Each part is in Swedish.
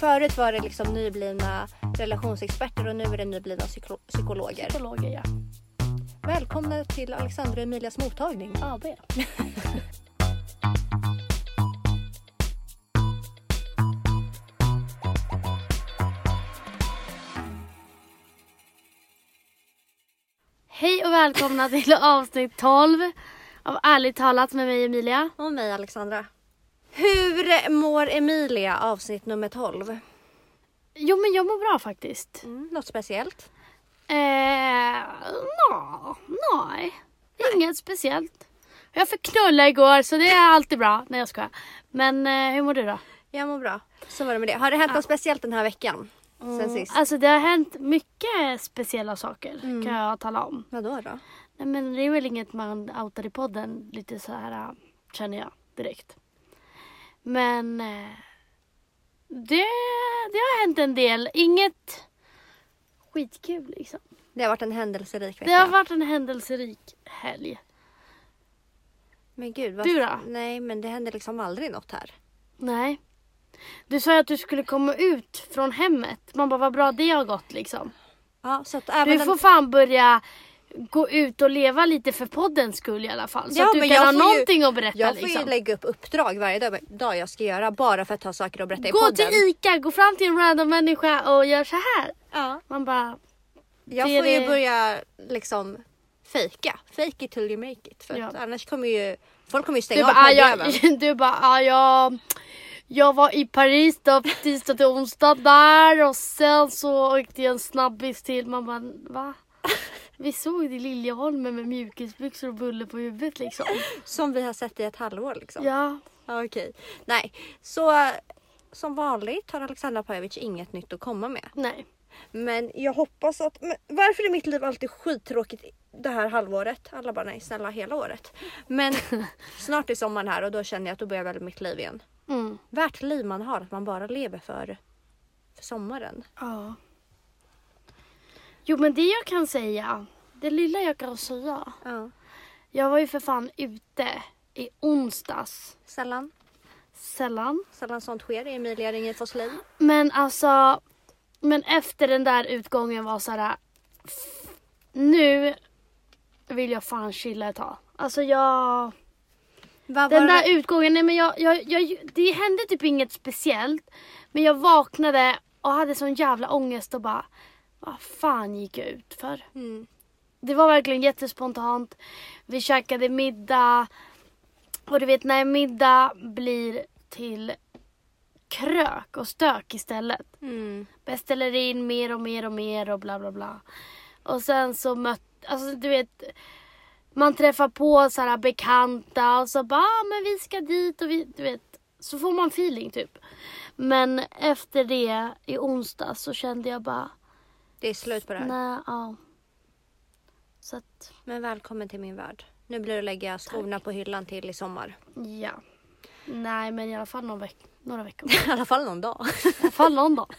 Förut var det liksom nyblivna relationsexperter och nu är det nyblivna psyko- psykologer. Psykologer ja. Välkomna till Alexandra och Emilias mottagning. AB. Hej och välkomna till avsnitt 12 av Ärligt talat med mig Emilia. Och mig Alexandra. Hur mår Emilia avsnitt nummer 12? Jo men jag mår bra faktiskt. Mm, något speciellt? Eh, nå, nej, inget speciellt. Jag fick knulla igår så det är alltid bra. Nej jag skojar. Men eh, hur mår du då? Jag mår bra. Så var det med det. Har det hänt något speciellt den här veckan? Sen sist? Alltså det har hänt mycket speciella saker Mm. kan jag tala om. Vadå då? Nej, men det är väl inget man outar i podden lite så här äh, känner jag direkt. Men eh, det, det har hänt en del. Inget skitkul liksom. Det har varit en händelserik vecka. Det har varit en händelserik helg. Men gud. Vad... Du då? Nej men det händer liksom aldrig något här. Nej. Du sa ju att du skulle komma ut från hemmet. Man bara vad bra det har gått liksom. Ja, så att även Du får fan börja gå ut och leva lite för poddens skull i alla fall. Så Ja, att du kan ha får ju- någonting att berätta Jag får liksom. ju lägga upp uppdrag varje dag, dag jag ska göra bara för att ha saker att berätta i Gå podden. till ICA, gå fram till en random människa och gör så här. Ja. Man bara, Jag Det får ju det- börja liksom fejka. Fake it till you make it. För Ja. att annars kommer ju folk kommer ju du stänga bara, av ah, jag, poddjäveln. du bara, ah, jag, jag var i Paris då tisdag till onsdag där och sen så åkte jag en snabbis till. Man bara, va? Vi såg det i Liljeholmen med mjukisbyxor och bulle på huvudet liksom. Som vi har sett i ett halvår liksom. Ja, Ja, Okej. Nej, så som vanligt har Alexandra Pajovic inget nytt att komma med. nej. Men jag hoppas att... Men varför är mitt liv alltid skittråkigt det här halvåret? Alla bara nej snälla hela året. Men snart är sommaren här och då känner jag att då börjar väl mitt liv igen. Mm. Värt liv man har att man bara lever för, för sommaren. Ja. Jo men det jag kan säga, det lilla jag kan säga. Ja. Jag var ju för fan ute i onsdags. Sällan, Sällan. sällan sånt sker i Emilia Ringerfors liv. Men alltså, men efter den där utgången var så här. Nu vill jag fan chilla ett tag. Alltså jag, Vad den där det? utgången, nej men jag, jag, jag, det hände typ inget speciellt. Men jag vaknade och hade sån jävla ångest och bara, vad fan gick jag ut för? Mm. Det var verkligen jättespontant. Vi käkade middag. Och du vet när middag blir till krök och stök istället. Mm. Beställer in mer och mer och mer och bla bla bla. Och sen så mött, alltså du vet. Man träffar på så här bekanta och så bara, ah, men vi ska dit och vi, du vet. Så får man feeling typ. Men efter det i onsdag så kände jag bara, Det är slut på det här. nej, ja. Så att, Men välkommen till min värld. Nu blir det att lägga skorna på hyllan till i sommar. ja. Nej men i alla fall någon veck- några veckor. I alla fall någon dag. I alla fall någon dag.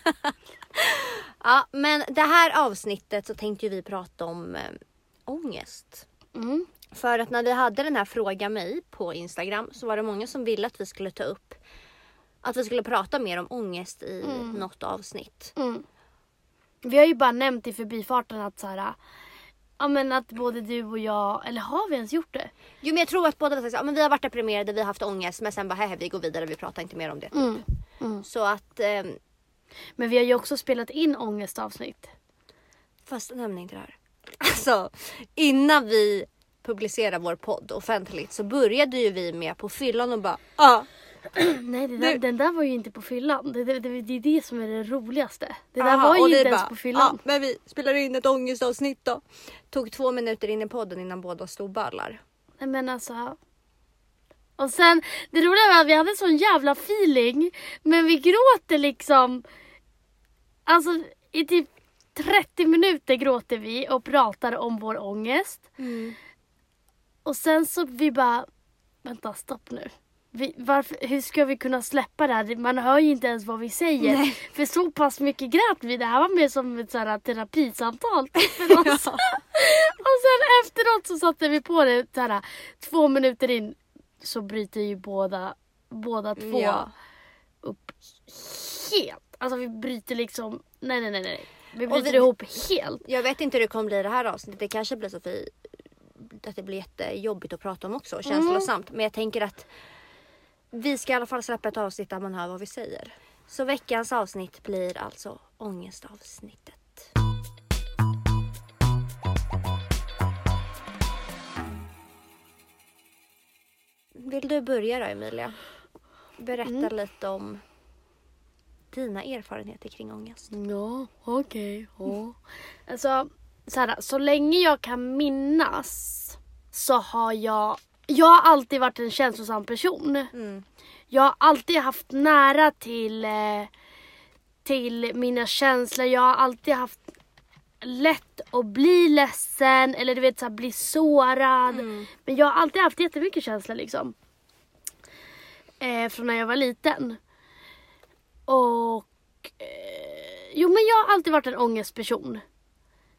ja, men det här avsnittet så tänkte vi prata om äh, ångest. Mm. För att när vi hade den här Fråga mig på Instagram så var det många som ville att vi skulle ta upp att vi skulle prata mer om ångest i något avsnitt. Mm. Vi har ju bara nämnt i förbifarten att så här, ja men att både du och jag, eller har vi ens gjort det? Jo men jag tror att båda var så här, ja, men vi har varit deprimerade, vi har haft ångest men sen bara "Hä, vi går vidare, vi pratar inte mer om det. Typ. Mm. Mm. Så att, ehm, Men vi har ju också spelat in ångestavsnitt. fast nämn inte det här. Alltså innan vi publicerar vår podd offentligt så började ju vi med på fyllan och bara ja. Nej det där, Du- den där var ju inte på fyllan. Det, det, det, det är det som är det roligaste. Det där Aha, var ju inte ens bara, på fyllan. Ja, men vi spelar in ett ångestavsnitt då. Tog två minuter in i podden innan båda stod ballar. Nej men alltså. Och sen, det roliga var att vi hade sån jävla feeling. Men vi gråter liksom. Alltså i typ 30 minuter gråter vi och pratar om vår ångest. Och sen så vi bara, vänta stopp nu. Vi, varför, hur ska vi kunna släppa det här? Man hör ju inte ens vad vi säger. Nej. För så pass mycket grät vi. Det här var mer som ett så här, terapisamtal för oss. och sen efteråt så satte vi på det så här, två minuter in så bryter ju båda, båda två Ja. upp helt. Alltså vi bryter liksom, nej nej nej nej. Vi bryter vi- ihop helt. Jag vet inte hur det kommer bli det här avsnittet. Det kanske blir Sofie att det blir jättejobbigt att prata om också. och Känslosamt. Men jag tänker att vi ska i alla fall släppa ett avsnitt där man hör vad vi säger. Så veckans avsnitt blir alltså ångestavsnittet. Vill du börja då Emilia? Berätta lite om dina erfarenheter kring ångest. Ja, okej. ja. Alltså, så, här, så länge jag kan minnas så har jag... Jag har alltid varit en känslosam person. Mm. Jag har alltid haft nära till, eh, till mina känslor. Jag har alltid haft lätt att bli ledsen eller du vet så här, bli sårad. Men jag har alltid haft jättemycket känslor liksom. Eh, från när jag var liten. Och eh, jo men jag har alltid varit en ångestperson.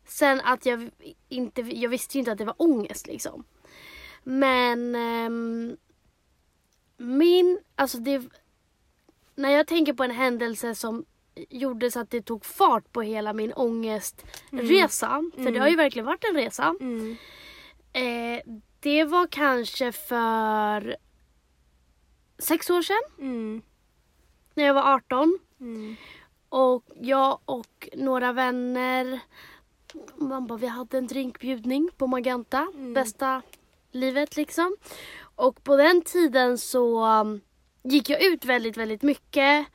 Sen att jag inte, jag visste ju inte att det var ångest liksom. Men ehm, min, alltså det, när jag tänker på en händelse som gjorde så att det tog fart på hela min ångestresa, för det har ju verkligen varit en resa. Mm. Eh, det var kanske för sex år sedan, Mm. när jag var 18. Mm. Och jag och några vänner, man bara, vi hade en drinkbjudning på Magenta. Bästa livet liksom. Och på den tiden så um, gick jag ut väldigt, väldigt mycket.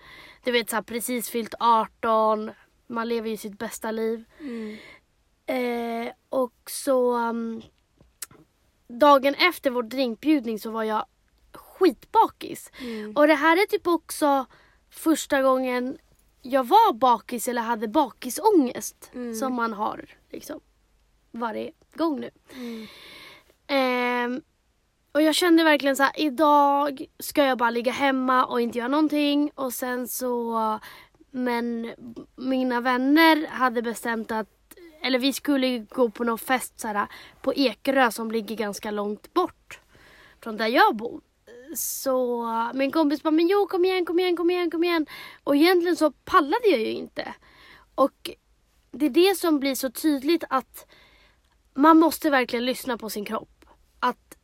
Du vet så här, precis fyllt 18, man lever ju sitt bästa liv. Mm. Eh, och så um, dagen efter vår drinkbjudning så var jag skitbakis. Mm. Och det här är typ också första gången jag var bakis eller hade bakisångest Mm. som man har liksom varje gång nu. Mm. Ehm, och jag kände verkligen så här, idag ska jag bara ligga hemma och inte göra någonting och sen så men mina vänner hade bestämt att eller vi skulle gå på någon fest så här, på Ekerö som ligger ganska långt bort från där jag bor. Så min kompis bara, men jo kom igen, kom igen, kom igen, kom igen. Och egentligen så pallade jag ju inte. Och det är det som blir så tydligt att man måste verkligen lyssna på sin kropp. Att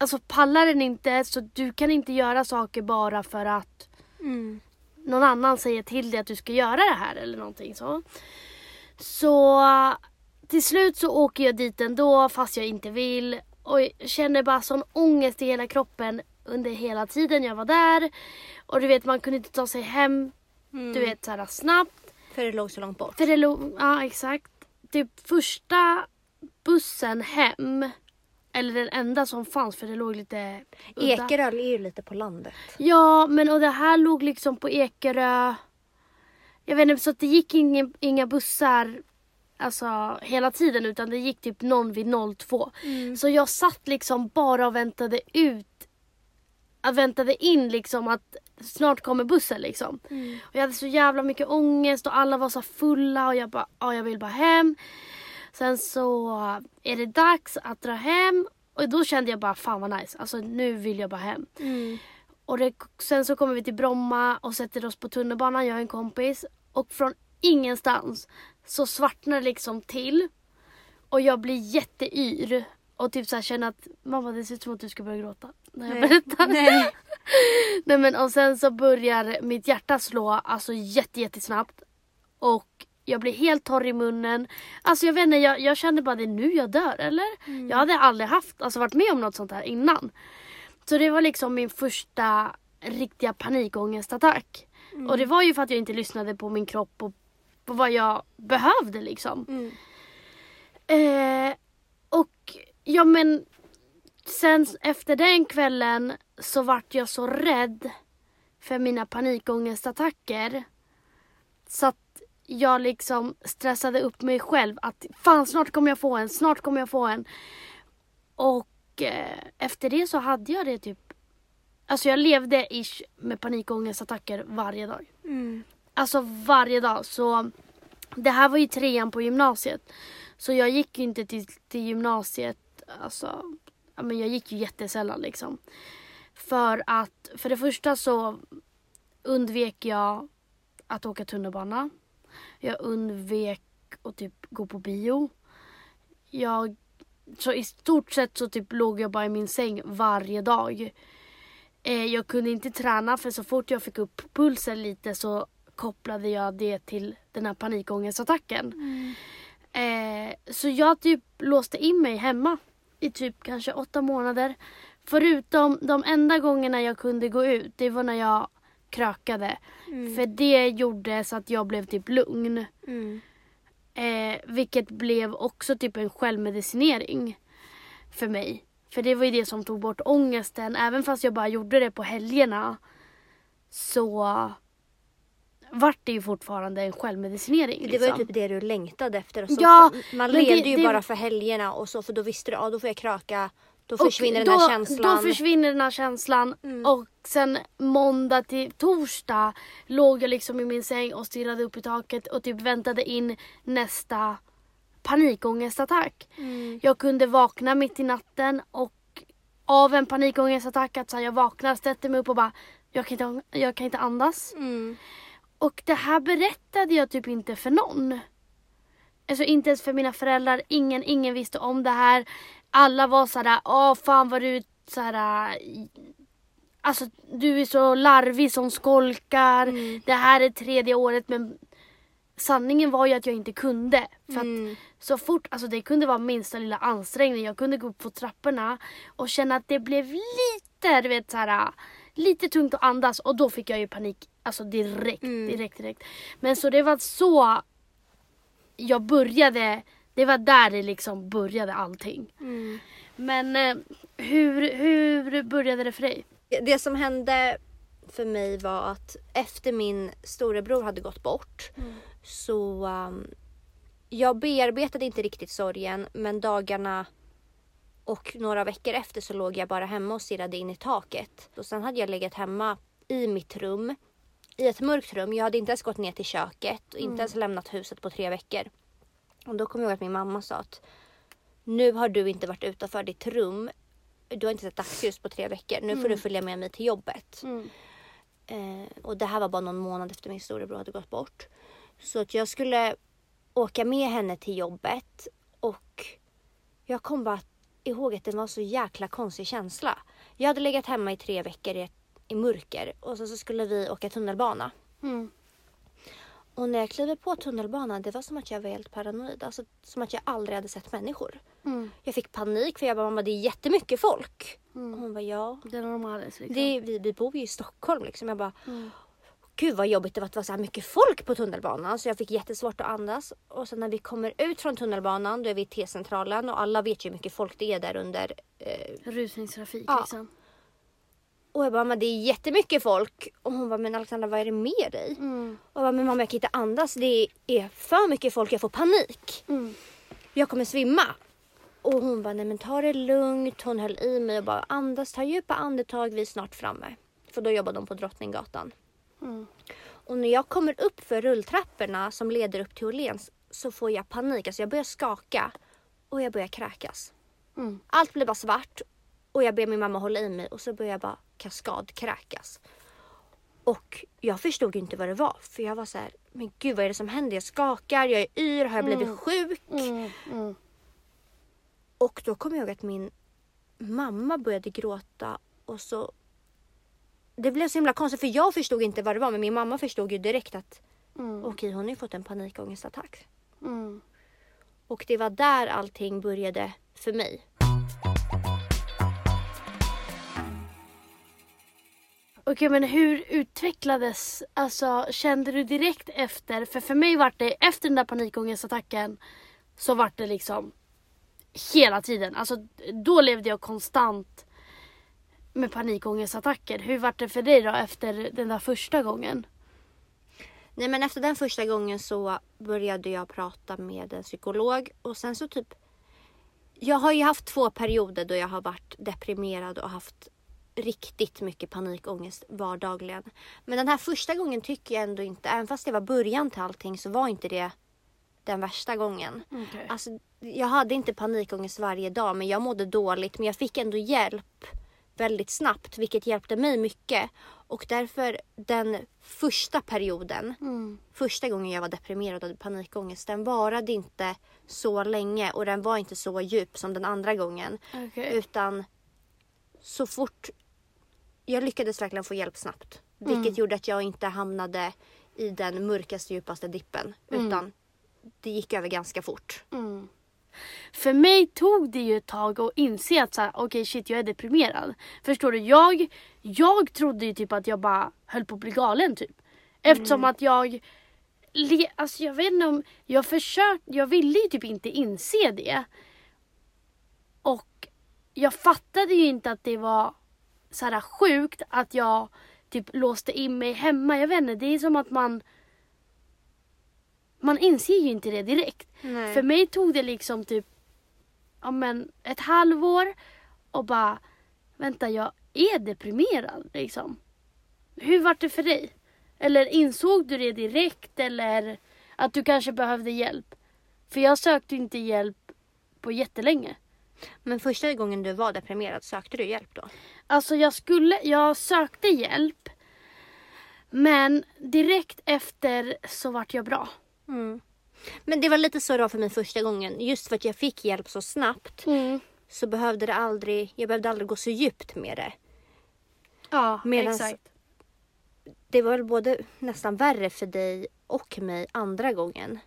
Alltså pallar den inte så du kan inte göra saker bara för att Mm. någon annan säger till dig att du ska göra det här eller någonting så. Så till slut så åker jag dit ändå fast jag inte vill och jag känner bara sån ångest i hela kroppen under hela tiden jag var där. Och du vet man kunde inte ta sig hem Mm. du vet så här snabbt. För det låg så långt bort. För det låg, ja exakt. Typ första bussen hem, eller den enda som fanns för det låg lite udda. Ekerö är ju lite på landet. Ja men och det här låg liksom på Ekerö. Jag vet inte så att det gick ingen, inga bussar alltså hela tiden utan det gick typ någon vid 02. Så jag satt liksom bara och väntade ut. Jag väntade in liksom att snart kommer bussen liksom. Och jag hade så jävla mycket ångest och alla var så fulla och jag bara, ja jag vill bara hem. Sen så är det dags att dra hem och då kände jag bara fan vad nice. Alltså nu vill jag bara hem. Mm. Och det, sen så kommer vi till Bromma och sätter oss på tunnelbanan, jag och en kompis. Och från ingenstans så svartnar det liksom till. Och jag blir jätteyr. Och typ så här känner att mamma det ser ut som att du ska börja gråta. När jag Nej. berättar. Nej. Nej men och sen så börjar mitt hjärta slå alltså jätte, jättesnabbt. Och jag blir helt torr i munnen. Alltså jag vet inte, jag, jag kände bara det är nu jag dör eller? Jag hade aldrig haft, alltså varit med om något sånt här innan. Så det var liksom min första riktiga panikångestattack. Och det var ju för att jag inte lyssnade på min kropp och på vad jag behövde liksom. Mm. Eh, och ja men sen efter den kvällen så vart jag så rädd för mina panikångestattacker. Så att jag liksom stressade upp mig själv att fan snart kommer jag få en, snart kommer jag få en. Och eh, efter det så hade jag det typ Alltså jag levde ish med panikångestattacker varje dag. Mm. Alltså varje dag. Så det här var ju trean på gymnasiet. Så jag gick ju inte till, till gymnasiet. Alltså, men jag gick ju jättesällan liksom. För att för det första så undvek jag att åka tunnelbana. Jag undvek att typ gå på bio. Jag, så i stort sett så typ låg jag bara i min säng varje dag. Eh, jag kunde inte träna för så fort jag fick upp pulsen lite så kopplade jag det till den här panikångestattacken. Eh, så jag typ låste in mig hemma i typ kanske åtta månader. Förutom de enda gångerna jag kunde gå ut, det var när jag krökade. För det gjorde så att jag blev typ lugn. Mm. Eh, vilket blev också typ en självmedicinering för mig. För det var ju det som tog bort ångesten. Även fast jag bara gjorde det på helgerna så vart det ju fortfarande en självmedicinering. Det var ju liksom. typ det du längtade efter. Och så. Ja, Man levde det- ju det- bara för helgerna och så för då visste du ja då får jag kröka. Då Och försvinner då, den här känslan. Då försvinner den här känslan. Mm. Och sen måndag till torsdag låg jag liksom i min säng och stirrade upp i taket och typ väntade in nästa panikångestattack. Mm. Jag kunde vakna mitt i natten och av en panikångestattack att så här, jag vaknar, sätter mig upp och bara jag kan, inte, jag kan inte andas. Mm. Och det här berättade jag typ inte för någon. Alltså inte ens för mina föräldrar, ingen, ingen visste om det här. Alla var såhär, åh fan vad du såhär... Alltså du är så larvig som skolkar. Mm. Det här är tredje året men sanningen var ju att jag inte kunde. För att Mm. så fort, alltså det kunde vara minsta lilla ansträngning. Jag kunde gå upp på trapporna och känna att det blev lite, du vet såhär, lite tungt att andas och då fick jag ju panik. Alltså direkt, Mm. direkt, direkt. Men så det var så jag började, det var där det liksom började allting. Mm. Men eh, hur, hur började det för dig? Det som hände för mig var att efter min storebror hade gått bort så um, jag bearbetade inte riktigt sorgen men dagarna och några veckor efter så låg jag bara hemma och stirrade in i taket. Och sen hade jag legat hemma i mitt rum, i ett mörkt rum. Jag hade inte ens gått ner till köket och inte ens lämnat huset på tre veckor. Och då kom jag ihåg att min mamma sa att nu har du inte varit utanför ditt rum. Du har inte sett dagsljus på tre veckor. Nu får du följa med mig till jobbet. Eh, och det här var bara någon månad efter min storebror hade gått bort. Så att jag skulle åka med henne till jobbet och jag kom bara ihåg att det var så jäkla konstig känsla. Jag hade legat hemma i tre veckor i, i mörker och så, så skulle vi åka tunnelbana. Mm. Och när jag kliver på tunnelbanan det var som att jag var helt paranoid. Alltså som att jag aldrig hade sett människor. Mm. Jag fick panik för jag bara mamma det är jättemycket folk. Mm. Och hon bara ja. Det är normalt liksom. Det, vi, vi bor ju i Stockholm liksom. Jag bara Mm. Gud vad jobbigt det var att det var så här mycket folk på tunnelbanan så jag fick jättesvårt att andas. Och sen när vi kommer ut från tunnelbanan då är vi i T-centralen och alla vet ju hur mycket folk det är där under. Eh, Rusningstrafik Ja. liksom. Och jag bara, men det är jättemycket folk. Och hon bara, men Alexandra vad är det med dig? Mm. Och jag bara, men mamma jag kan inte andas. Det är för mycket folk, jag får panik. Mm. Jag kommer svimma. Och hon bara, nej men ta det lugnt. Hon höll i mig och bara andas, ta djupa andetag, vi är snart framme. För då jobbade de på Drottninggatan. Mm. Och när jag kommer upp för rulltrapporna som leder upp till Åhléns så får jag panik. Alltså jag börjar skaka och jag börjar kräkas. Mm. Allt blir bara svart och jag ber min mamma hålla i mig och så börjar jag bara kaskadkräkas. Och jag förstod inte vad det var för jag var så här, men gud vad är det som händer? Jag skakar, jag är yr, har jag blivit Mm. sjuk? Mm. Mm. Och då kom jag ihåg att min mamma började gråta och så det blev så himla konstigt för jag förstod inte vad det var men min mamma förstod ju direkt att Mm. okej hon har ju fått en panikångestattack. Mm. Och det var där allting började för mig. Okej men hur utvecklades, alltså kände du direkt efter, för för mig var det efter den där panikångestattacken så var det liksom hela tiden, alltså då levde jag konstant med panikångestattacker. Hur var det för dig då efter den där första gången? Nej men efter den första gången så började jag prata med en psykolog och sen så typ Jag har ju haft två perioder då jag har varit deprimerad och haft riktigt mycket panikångest vardagligen. Men den här första gången tycker jag ändå inte, även fast det var början till allting så var inte det den värsta gången. Okay. Alltså, jag hade inte panikångest varje dag men jag mådde dåligt men jag fick ändå hjälp väldigt snabbt vilket hjälpte mig mycket. Och därför den första perioden, Mm. första gången jag var deprimerad och hade panikångest, den varade inte så länge och den var inte så djup som den andra gången. Okej. Utan så fort jag lyckades verkligen få hjälp snabbt. Vilket gjorde att jag inte hamnade i den mörkaste djupaste dippen. Utan det gick över ganska fort. Mm. För mig tog det ju ett tag att inse att så här, okej shit jag är deprimerad. Förstår du? Jag, jag trodde ju typ att jag bara höll på att bli galen typ. Eftersom att jag, alltså jag vet inte om, jag försökte, jag ville ju typ inte inse det. Och jag fattade ju inte att det var så här sjukt att jag typ låste in mig hemma. Jag vet inte, det är som att man man inser ju inte det direkt. Nej. För mig tog det liksom typ ja, men ett halvår och bara vänta jag är deprimerad liksom. Hur var det för dig? Eller insåg du det direkt eller att du kanske behövde hjälp? För jag sökte inte hjälp på jättelänge. Men första gången du var deprimerad, sökte du hjälp då? Alltså jag skulle, jag sökte hjälp. Men direkt efter så vart jag bra. Mm. Men det var lite så det var för mig första gången. Just för att jag fick hjälp så snabbt så behövde det aldrig, jag behövde aldrig gå så djupt med det. Ja, Medans- exakt. Det var väl både nästan värre för dig och mig andra gången.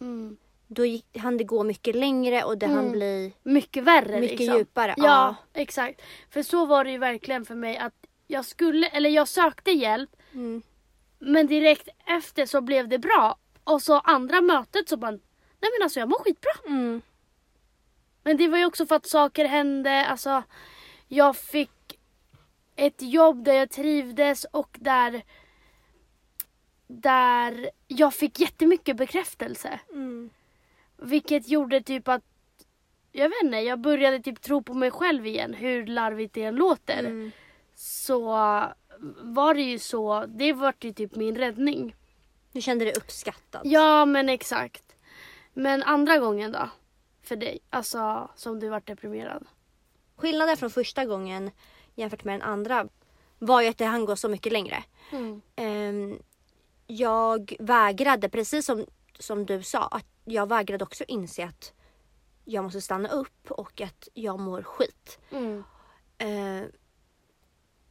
Mm. Då hann det gå mycket längre och det hann bli Mycket värre mycket liksom. djupare. Ja, exakt. För så var det ju verkligen för mig att jag skulle, eller jag sökte hjälp Mm. men direkt efter så blev det bra. Och så andra mötet så bara, nej men alltså jag mår skitbra. Mm. Men det var ju också för att saker hände, alltså jag fick ett jobb där jag trivdes och där där jag fick jättemycket bekräftelse. Mm. Vilket gjorde typ att jag vet inte, jag började typ tro på mig själv igen hur larvigt det än låter. Mm. Så var det ju så, det var ju typ min räddning. Du kände dig uppskattad. Ja men exakt. Men andra gången då? För dig, alltså som du vart deprimerad. Skillnaden från första gången jämfört med den andra var ju att det hann gå så mycket längre. Mm. Ehm, jag vägrade, precis som, som du sa, att jag vägrade också inse att jag måste stanna upp och att jag mår skit. Mm. Ehm,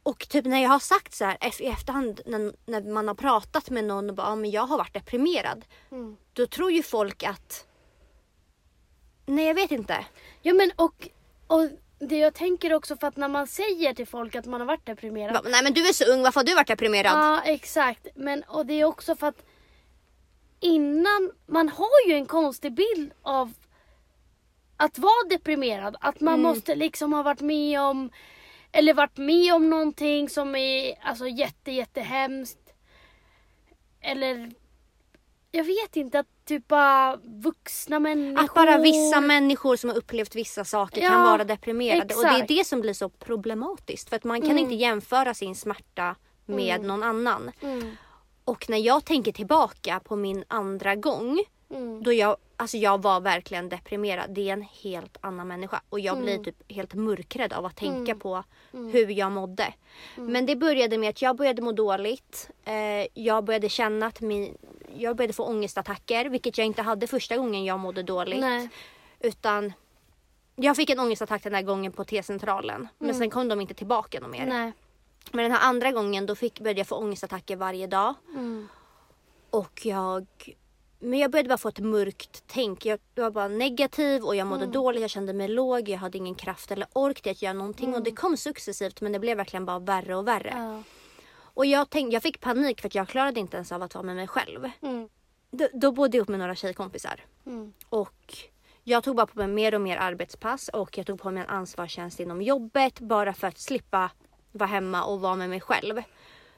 och typ när jag har sagt så här i efterhand när, när man har pratat med någon och bara, ja, men jag har varit deprimerad. Mm. Då tror ju folk att Nej jag vet inte. Ja men och, och det jag tänker också för att när man säger till folk att man har varit deprimerad. Nej men du är så ung, varför har du varit deprimerad? Ja exakt. Men och det är också för att innan, man har ju en konstig bild av att vara deprimerad. Att man måste liksom ha varit med om eller varit med om någonting som är alltså jätte jättehemskt. Eller jag vet inte, att typ bara vuxna människor. Att bara vissa människor som har upplevt vissa saker Ja, kan vara deprimerade. Och det är exakt. det som blir så problematiskt. För att man kan Mm. inte jämföra sin smärta med någon annan. Mm, Och när jag tänker tillbaka på min andra gång. mm, Då jag, alltså jag var verkligen deprimerad. Det är en helt annan människa. Och jag Mm. blir typ helt mörkrädd av att tänka på hur jag mådde. Men det började med att jag började må dåligt. Eh, jag började känna att min, jag började få ångestattacker. Vilket jag inte hade första gången jag mådde dåligt. Nej. Utan jag fick en ångestattack den där gången på T-centralen. Men sen kom de inte tillbaka någon mer. Nej. Men den här andra gången då fick, började jag få ångestattacker varje dag. Mm. Och jag... Men jag började bara få ett mörkt tänk. Jag var bara negativ och jag mådde dåligt. Jag kände mig låg. Jag hade ingen kraft eller ork till att göra någonting. Och det kom successivt men det blev verkligen bara värre och värre. Ja. Och jag, tänk, jag fick panik för att jag klarade inte ens av att vara med mig själv. Mm. Då, då bodde jag upp med några tjejkompisar. Mm. Och jag tog bara på mig mer och mer arbetspass och jag tog på mig en ansvarstjänst inom jobbet bara för att slippa vara hemma och vara med mig själv.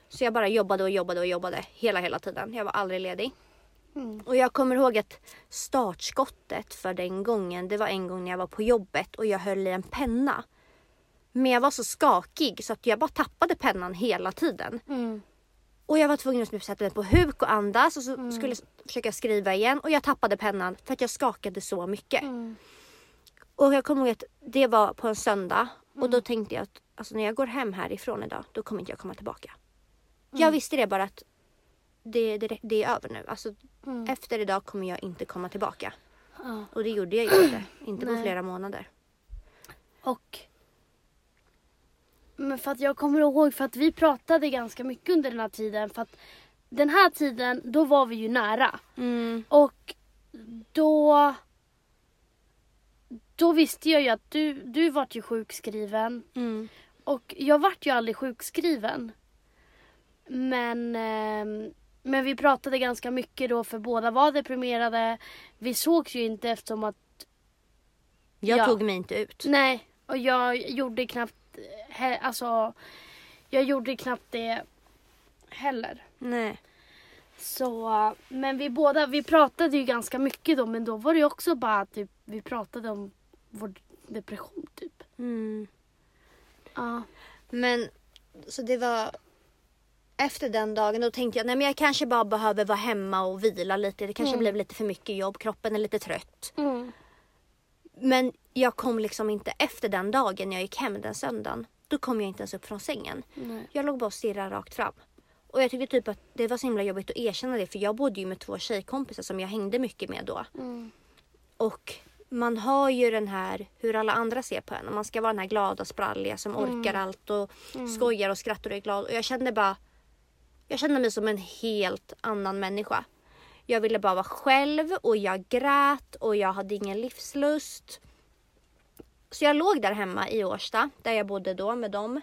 Så jag bara jobbade och jobbade och jobbade hela hela tiden. Jag var aldrig ledig. Mm. Och jag kommer ihåg att startskottet för den gången, det var en gång när jag var på jobbet och jag höll i en penna. Men jag var så skakig så att jag bara tappade pennan hela tiden. Mm. Och jag var tvungen att typ sätta mig på huk och andas och så skulle jag försöka skriva igen och jag tappade pennan för att jag skakade så mycket. Mm. Och jag kommer ihåg att det var på en söndag och då tänkte jag att alltså, när jag går hem härifrån idag då kommer inte jag komma tillbaka. Jag visste det bara att det, det, det är över nu. Alltså, Mm. Efter idag kommer jag inte komma tillbaka. Ja. Och det gjorde jag ju inte. Inte på Nej. flera månader. Och men för att jag kommer ihåg för att vi pratade ganska mycket under den här tiden. För att den här tiden, då var vi ju nära. Mm. Och då då visste jag ju att du, du vart ju sjukskriven. Mm. Och jag vart ju aldrig sjukskriven. Men, ehm, men vi pratade ganska mycket då för båda var deprimerade. Vi sågs ju inte eftersom att Jag Ja. tog mig inte ut. Nej, och jag gjorde knappt he, alltså jag gjorde knappt det heller. Nej. Så, men vi båda, vi pratade ju ganska mycket då men då var det ju också bara typ, vi pratade om vår depression typ. Mm. Ja. Men så det var efter den dagen då tänkte jag nej men jag kanske bara behöver vara hemma och vila lite. Det kanske Mm. blev lite för mycket jobb. Kroppen är lite trött. Mm. Men jag kom liksom inte efter den dagen jag gick hem den söndagen. Då kom jag inte ens upp från sängen. Nej. Jag låg bara och stirrade rakt fram. Och jag tyckte typ att det var så himla jobbigt att erkänna det för jag bodde ju med två tjejkompisar som jag hängde mycket med då. Mm. Och man har ju den här hur alla andra ser på en. Och Man ska vara den här glada spralliga som orkar allt och skojar och skrattar och är glad. Och jag kände bara jag kände mig som en helt annan människa. Jag ville bara vara själv och jag grät och jag hade ingen livslust. Så jag låg där hemma i Årsta, där jag bodde då med dem.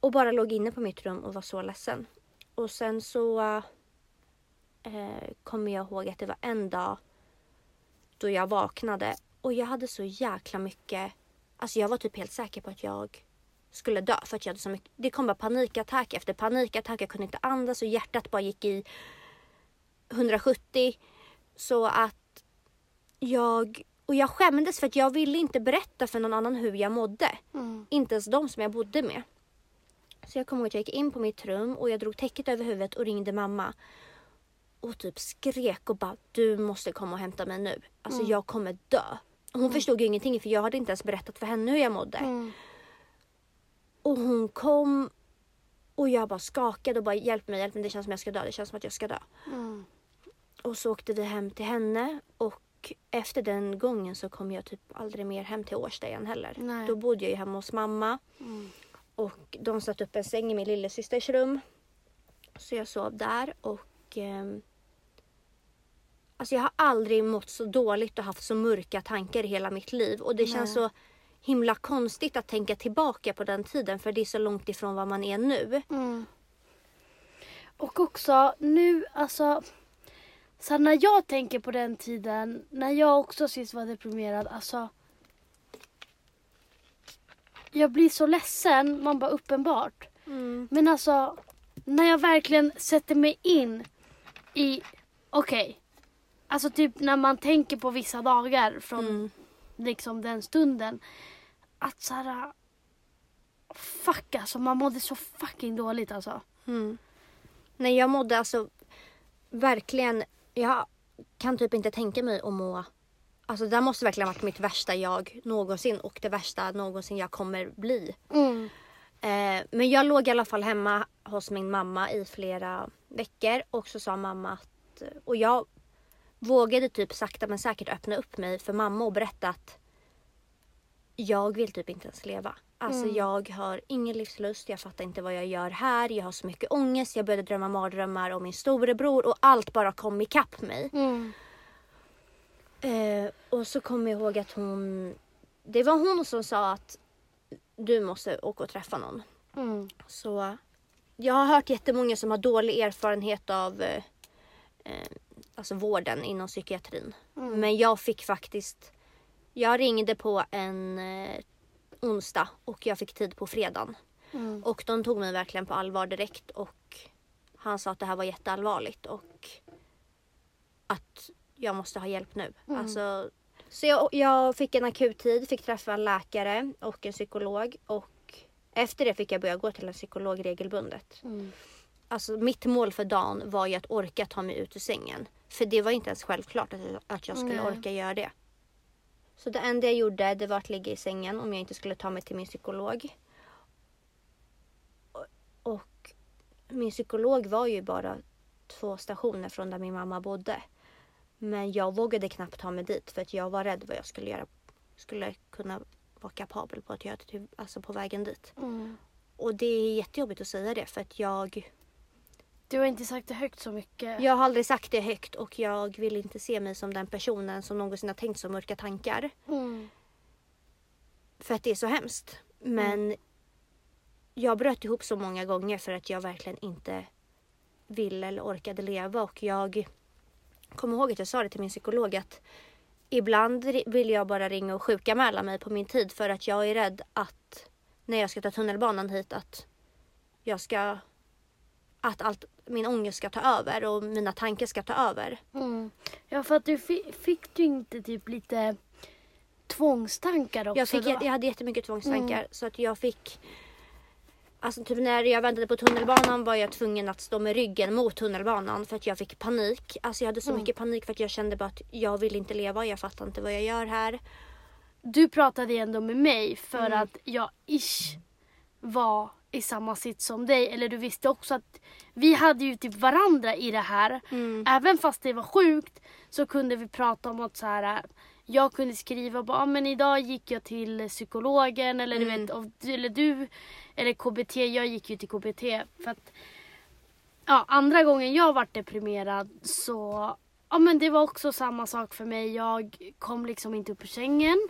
Och bara låg inne på mitt rum och var så ledsen. Och sen så eh, kommer jag ihåg att det var en dag då jag vaknade och jag hade så jäkla mycket, alltså jag var typ helt säker på att jag skulle dö för att jag hade så mycket, det kom bara panikattack efter panikattack, jag kunde inte andas och hjärtat bara gick i 170 så att jag, och jag skämdes för att jag ville inte berätta för någon annan hur jag mådde. Mm. Inte ens de som jag bodde med. Så jag kommer ihåg att jag gick in på mitt rum och jag drog täcket över huvudet och ringde mamma. Och typ skrek och bara du måste komma och hämta mig nu. Alltså jag kommer dö. Och Hon förstod ju ingenting för jag hade inte ens berättat för henne hur jag mådde. Mm. Och hon kom och jag bara skakade och bara hjälp mig, hjälp mig, det känns som jag ska dö, det känns som att jag ska dö. Mm. Och så åkte vi hem till henne och efter den gången så kom jag typ aldrig mer hem till Årsta igen heller. Nej. Då bodde jag ju hemma hos mamma Mm. och de satte upp en säng i min lillasysters rum. Så jag sov där och ehm, Alltså jag har aldrig mått så dåligt och haft så mörka tankar i hela mitt liv och det Nej. känns så himla konstigt att tänka tillbaka på den tiden för det är så långt ifrån vad man är nu. Mm. Och också nu, alltså. Så när jag tänker på den tiden, när jag också sist var deprimerad, alltså. Jag blir så ledsen, man bara uppenbart. Men alltså, när jag verkligen sätter mig in i, okej. Alltså typ när man tänker på vissa dagar från Mm. liksom den stunden. Att såhär, fuck alltså man mådde så fucking dåligt alltså. Mm. Nej jag mådde alltså verkligen, jag kan typ inte tänka mig att må Alltså det måste verkligen varit mitt värsta jag någonsin och det värsta någonsin jag kommer bli. Mm. Eh, men jag låg i alla fall hemma hos min mamma i flera veckor och så sa mamma att, och jag vågade typ sakta men säkert öppna upp mig för mamma och berätta att jag vill typ inte ens leva. Alltså jag har ingen livslust, jag fattar inte vad jag gör här, jag har så mycket ångest, jag började drömma mardrömmar om min storebror och allt bara kom ikapp mig. Mm. Eh, och så kommer jag ihåg att hon, det var hon som sa att du måste åka och träffa någon. Mm. Så jag har hört jättemånga som har dålig erfarenhet av eh, eh, alltså vården inom psykiatrin. Mm. Men jag fick faktiskt, jag ringde på en eh, onsdag och jag fick tid på fredagen. Mm. Och de tog mig verkligen på allvar direkt och han sa att det här var jätteallvarligt och att jag måste ha hjälp nu. Mm. Alltså, så jag, jag fick en akuttid, fick träffa en läkare och en psykolog och efter det fick jag börja gå till en psykolog regelbundet. Mm. Alltså mitt mål för dagen var ju att orka ta mig ut ur sängen. För det var inte ens självklart att, att jag skulle Nej. orka göra det. Så det enda jag gjorde det var att ligga i sängen om jag inte skulle ta mig till min psykolog. Och- min psykolog var ju bara två stationer från där min mamma bodde. Men jag vågade knappt ta mig dit för att jag var rädd vad jag skulle göra. Skulle kunna vara kapabel på att göra alltså på vägen dit. Mm. Och det är jättejobbigt att säga det för att jag, Du har inte sagt det högt så mycket. jag har aldrig sagt det högt och jag vill inte se mig som den personen som någonsin har tänkt så mörka tankar. Mm. För att det är så hemskt. Men jag bröt ihop så många gånger för att jag verkligen inte ville eller orkade leva och jag kommer ihåg att jag sa det till min psykolog att ibland vill jag bara ringa och sjukanmäla mig på min tid för att jag är rädd att när jag ska ta tunnelbanan hit att jag ska att allt min ångest ska ta över och mina tankar ska ta över. Mm. Ja, för att du fi- fick du inte typ lite tvångstankar också? Jag, fick, jag hade jättemycket tvångstankar så att jag fick Alltså typ när jag väntade på tunnelbanan var jag tvungen att stå med ryggen mot tunnelbanan för att jag fick panik. Alltså jag hade så Mm. mycket panik för att jag kände bara att jag vill inte leva, jag fattar inte vad jag gör här. Du pratade ändå med mig för Mm. att jag ish var i samma sits som dig. Eller du visste också att vi hade ju typ varandra i det här. Mm. Även fast det var sjukt så kunde vi prata om att så här. Jag kunde skriva bara, ah, men idag gick jag till psykologen eller du Mm. vet, och, eller du, eller KBT, jag gick ju till KBT för att ja, andra gången jag varit deprimerad så ja men det var också samma sak för mig. Jag kom liksom inte upp ur sängen.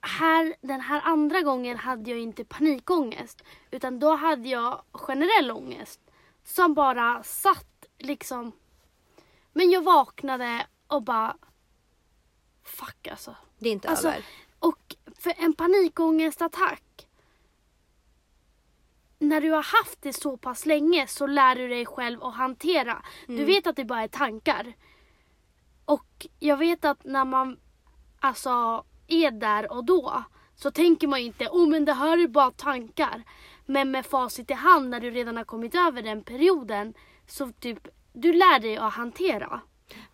Här, den här andra gången hade jag inte panikångest utan då hade jag generell ångest som bara satt liksom. Men jag vaknade och bara fuck alltså. Det är inte Alltså, över. och för en panikångestattack. När du har haft det så pass länge så lär du dig själv att hantera. Du Mm. vet att det bara är tankar. Och jag vet att när man alltså är där och då så tänker man ju inte oh men det här är bara tankar. Men med facit i hand när du redan har kommit över den perioden så typ du lär dig att hantera.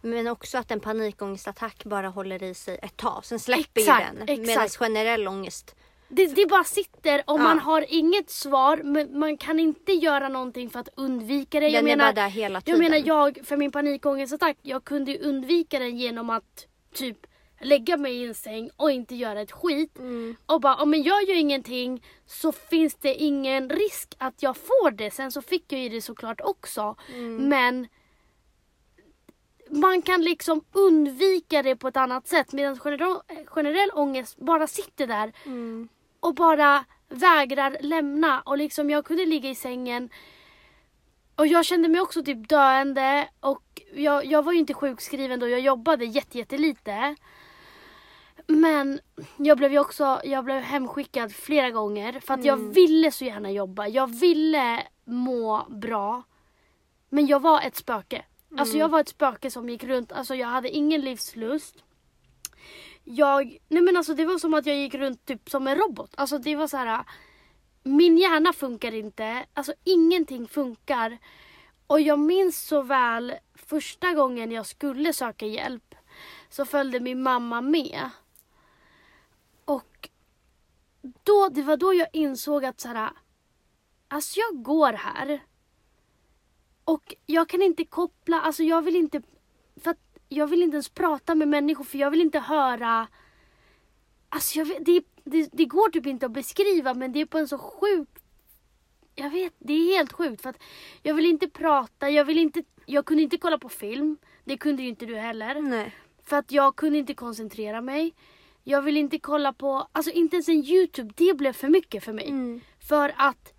Men också att en panikångestattack bara håller i sig ett tag. Sen släpper Exakt, ju den. Medan generell ångest. Det, det bara sitter och Ja. man har inget svar men man kan inte göra någonting för att undvika det. Den Jag är menar, bara där hela jag tiden. menar jag, för min panikångestattack, jag kunde ju undvika den genom att typ lägga mig i en säng och inte göra ett skit. Mm. Och bara, om jag gör ingenting så finns det ingen risk att jag får det. Sen så fick jag ju det såklart också. Mm. Men man kan liksom undvika det på ett annat sätt medan generell, generell ångest bara sitter där Mm. och bara vägrar lämna. Och liksom jag kunde ligga i sängen och jag kände mig också typ döende och jag, jag var ju inte sjukskriven då, jag jobbade jätte, jättelite. Men jag blev ju också jag blev hemskickad flera gånger för att jag ville så gärna jobba. Jag ville må bra. Men jag var ett spöke. Alltså jag var ett spöke som gick runt, alltså jag hade ingen livslust. Jag, nej men alltså det var som att jag gick runt typ som en robot. Alltså det var så här. Min hjärna funkar inte, alltså ingenting funkar. Och jag minns så väl första gången jag skulle söka hjälp så följde min mamma med. Och då, det var då jag insåg att så här, alltså jag går här. Och jag kan inte koppla, alltså jag vill inte, för jag vill inte ens prata med människor för jag vill inte höra Alltså jag det, det, det går typ inte att beskriva men det är på en så sjuk... Jag vet, det är helt sjukt för att jag vill inte prata, jag vill inte... Jag kunde inte kolla på film. Det kunde ju inte du heller. Nej. För att jag kunde inte koncentrera mig. Jag vill inte kolla på, alltså inte ens en YouTube, det blev för mycket för mig. Mm. För att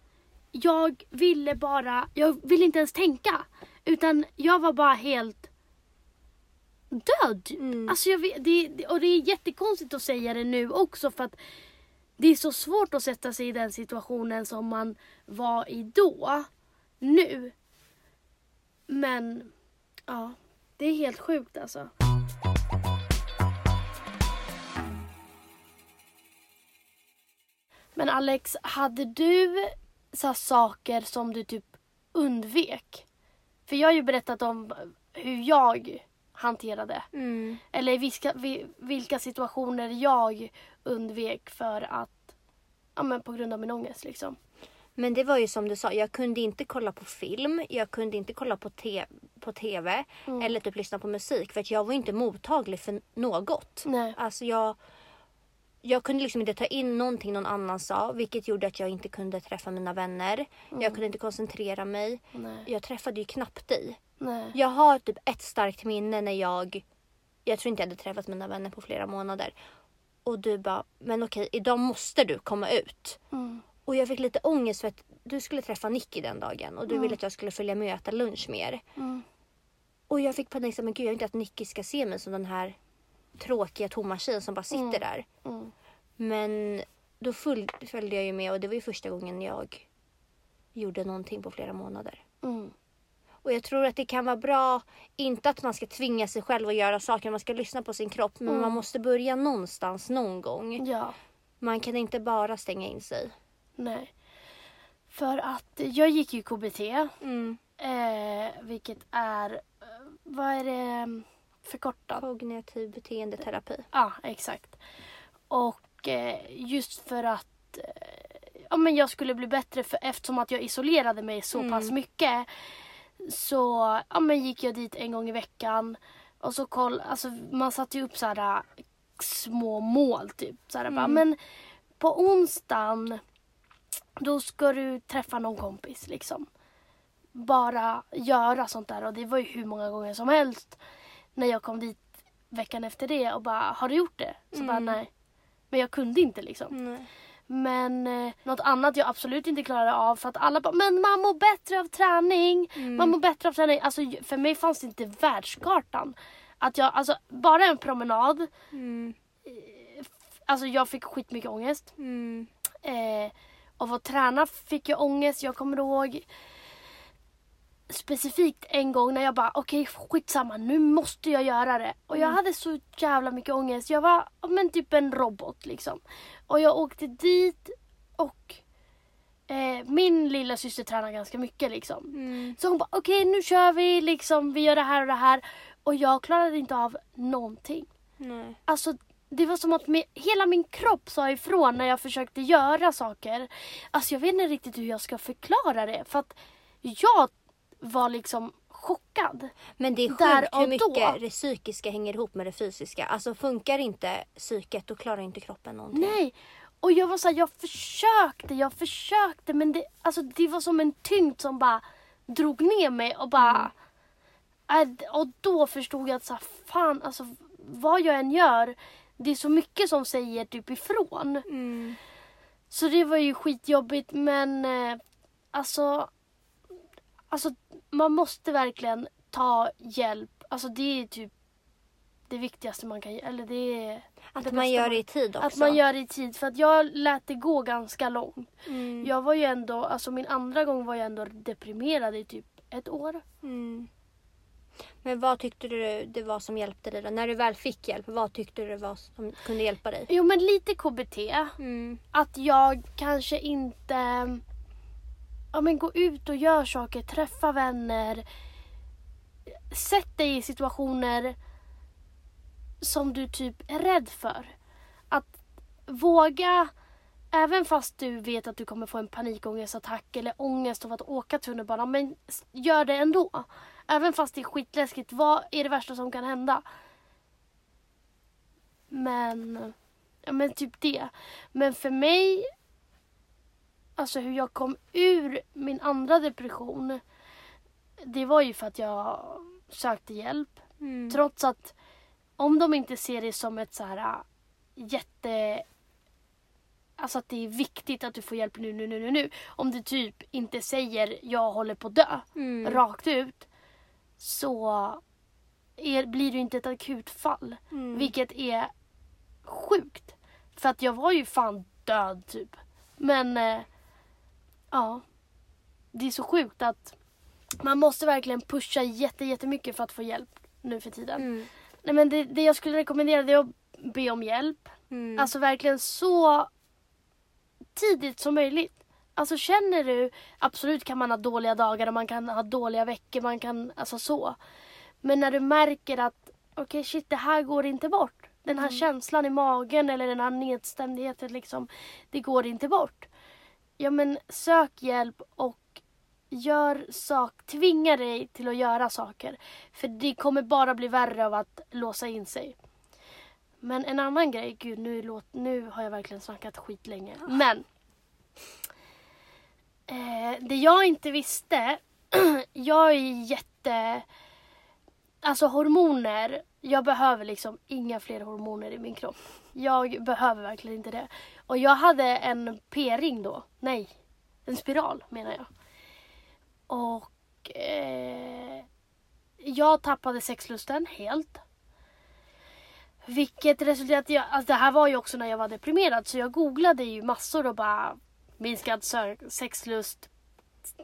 jag ville bara, jag ville inte ens tänka. Utan jag var bara helt död. Mm. Alltså jag det- och det är jättekonstigt att säga det nu också för att det är så svårt att sätta sig i den situationen som man var i då. Nu. Men ja, det är helt sjukt alltså. Men Alex, hade du så saker som du typ undvek? För jag har ju berättat om hur jag hanterade. Mm. Eller vilka, vi- vilka situationer jag undvek för att, ja men på grund av min ångest liksom. Men det var ju som du sa, jag kunde inte kolla på film, jag kunde inte kolla på, te- på TV Mm. eller typ lyssna på musik för att jag var inte mottaglig för något. Nej. Alltså jag, jag kunde liksom inte ta in någonting någon annan sa vilket gjorde att jag inte kunde träffa mina vänner. Jag kunde inte koncentrera mig. Nej. Jag träffade ju knappt dig. Nej. Jag har typ ett starkt minne när jag, jag tror inte jag hade träffat mina vänner på flera månader. Och du bara, men okej idag måste du komma ut. Mm. Och jag fick lite ångest för att du skulle träffa Nicky den dagen och du ville att jag skulle följa med och äta lunch med er. Mm. Och jag fick panik, men gud jag vill inte att Nicky ska se mig som den här tråkiga tomma tjejen som bara sitter där. Mm. Men då följde jag ju med och det var ju första gången jag gjorde någonting på flera månader. Mm. Och jag tror att det kan vara bra, inte att man ska tvinga sig själv att göra saker, man ska lyssna på sin kropp. Men man måste börja någonstans någon gång. Ja. Man kan inte bara stänga in sig. Nej. För att jag gick ju KBT. Mm. Eh, vilket är, eh, vad är det förkortat? Kognitiv beteendeterapi. Ja, exakt. Och eh, just för att eh, ja, men jag skulle bli bättre för, eftersom att jag isolerade mig så Mm. pass mycket. Så ja, men gick jag dit en gång i veckan. Och så koll, alltså, man satte ju upp så här, äh, små mål typ. Så här, bara, men på onsdagen då ska du träffa någon kompis liksom. Bara göra sånt där och det var ju hur många gånger som helst. När jag kom dit veckan efter det och bara, har du gjort det? Så bara nej. Men jag kunde inte liksom. Nej. Men eh, något annat jag absolut inte klarade av för att alla bara men man mår bättre av träning. Man mår bättre av träning. Alltså för mig fanns det inte världskartan. Att jag, alltså bara en promenad. Mm. Alltså jag fick skitmycket ångest. Mm. Eh, av att träna fick jag ångest. Jag kommer ihåg specifikt en gång när jag bara okej skitsamma nu måste jag göra det. Och jag hade så jävla mycket ångest. Jag var men typ en robot liksom. Och jag åkte dit och eh, min lilla syster tränar ganska mycket liksom. Mm. Så hon bara okej nu kör vi liksom. Vi gör det här och det här. Och jag klarade inte av någonting. Nej. Alltså det var som att min, hela min kropp sa ifrån när jag försökte göra saker. Alltså jag vet inte riktigt hur jag ska förklara det. För att jag var liksom chockad. Men det är sjukt hur mycket då. det psykiska hänger ihop med det fysiska. Alltså funkar inte psyket då klarar inte kroppen någonting. Nej! Och jag var så här, jag försökte, jag försökte men det, alltså, det var som en tyngd som bara drog ner mig och bara... Äh, och då förstod jag att så här, fan alltså vad jag än gör, det är så mycket som säger typ ifrån. Mm. Så det var ju skitjobbigt men eh, alltså, alltså man måste verkligen ta hjälp. Alltså det är typ det viktigaste man kan göra. Eller det är Att det man gör det i tid också. Att man gör det i tid. För att jag lät det gå ganska långt. Mm. Jag var ju ändå, alltså min andra gång var jag ändå deprimerad i typ ett år. Mm. Men vad tyckte du det var som hjälpte dig då? När du väl fick hjälp, vad tyckte du det var som kunde hjälpa dig? Jo men lite KBT. Mm. Att jag kanske inte ja, men gå ut och gör saker, träffa vänner. Sätt dig i situationer som du typ är rädd för. Att våga, även fast du vet att du kommer få en panikångestattack eller ångest av att åka tunnelbana, men gör det ändå. Även fast det är skitläskigt, vad är det värsta som kan hända? Men, ja men typ det. Men för mig, alltså hur jag kom ur min andra depression, det var ju för att jag sökte hjälp. Mm. Trots att om de inte ser det som ett så här äh, jätte... Alltså att det är viktigt att du får hjälp nu, nu, nu, nu, nu. Om du typ inte säger jag håller på att dö Mm. rakt ut så är, blir det inte ett akutfall. Mm. Vilket är sjukt. För att jag var ju fan död typ. Men eh, ja. Det är så sjukt att man måste verkligen pusha jätte, jättemycket för att få hjälp nu för tiden. Mm. Nej men det, det jag skulle rekommendera det är att be om hjälp. Mm. Alltså verkligen så tidigt som möjligt. Alltså känner du, absolut kan man ha dåliga dagar och man kan ha dåliga veckor, man kan, alltså så. Men när du märker att, okej shit det här går inte bort. Den här känslan i magen eller den här nedstämdheten liksom, det går inte bort. Ja men sök hjälp och gör sak, tvinga dig till att göra saker. För det kommer bara bli värre av att låsa in sig. Men en annan grej, gud nu, låt, nu har jag verkligen snackat skit länge. Men. Eh, det jag inte visste, jag är jätte... Alltså hormoner, jag behöver liksom inga fler hormoner i min kropp. Jag behöver verkligen inte det. Och jag hade en p-ring då. Nej, en spiral menar jag. Och eh, jag tappade sexlusten helt. Vilket resulterade i, alltså det här var ju också när jag var deprimerad så jag googlade ju massor och bara minskad sexlust,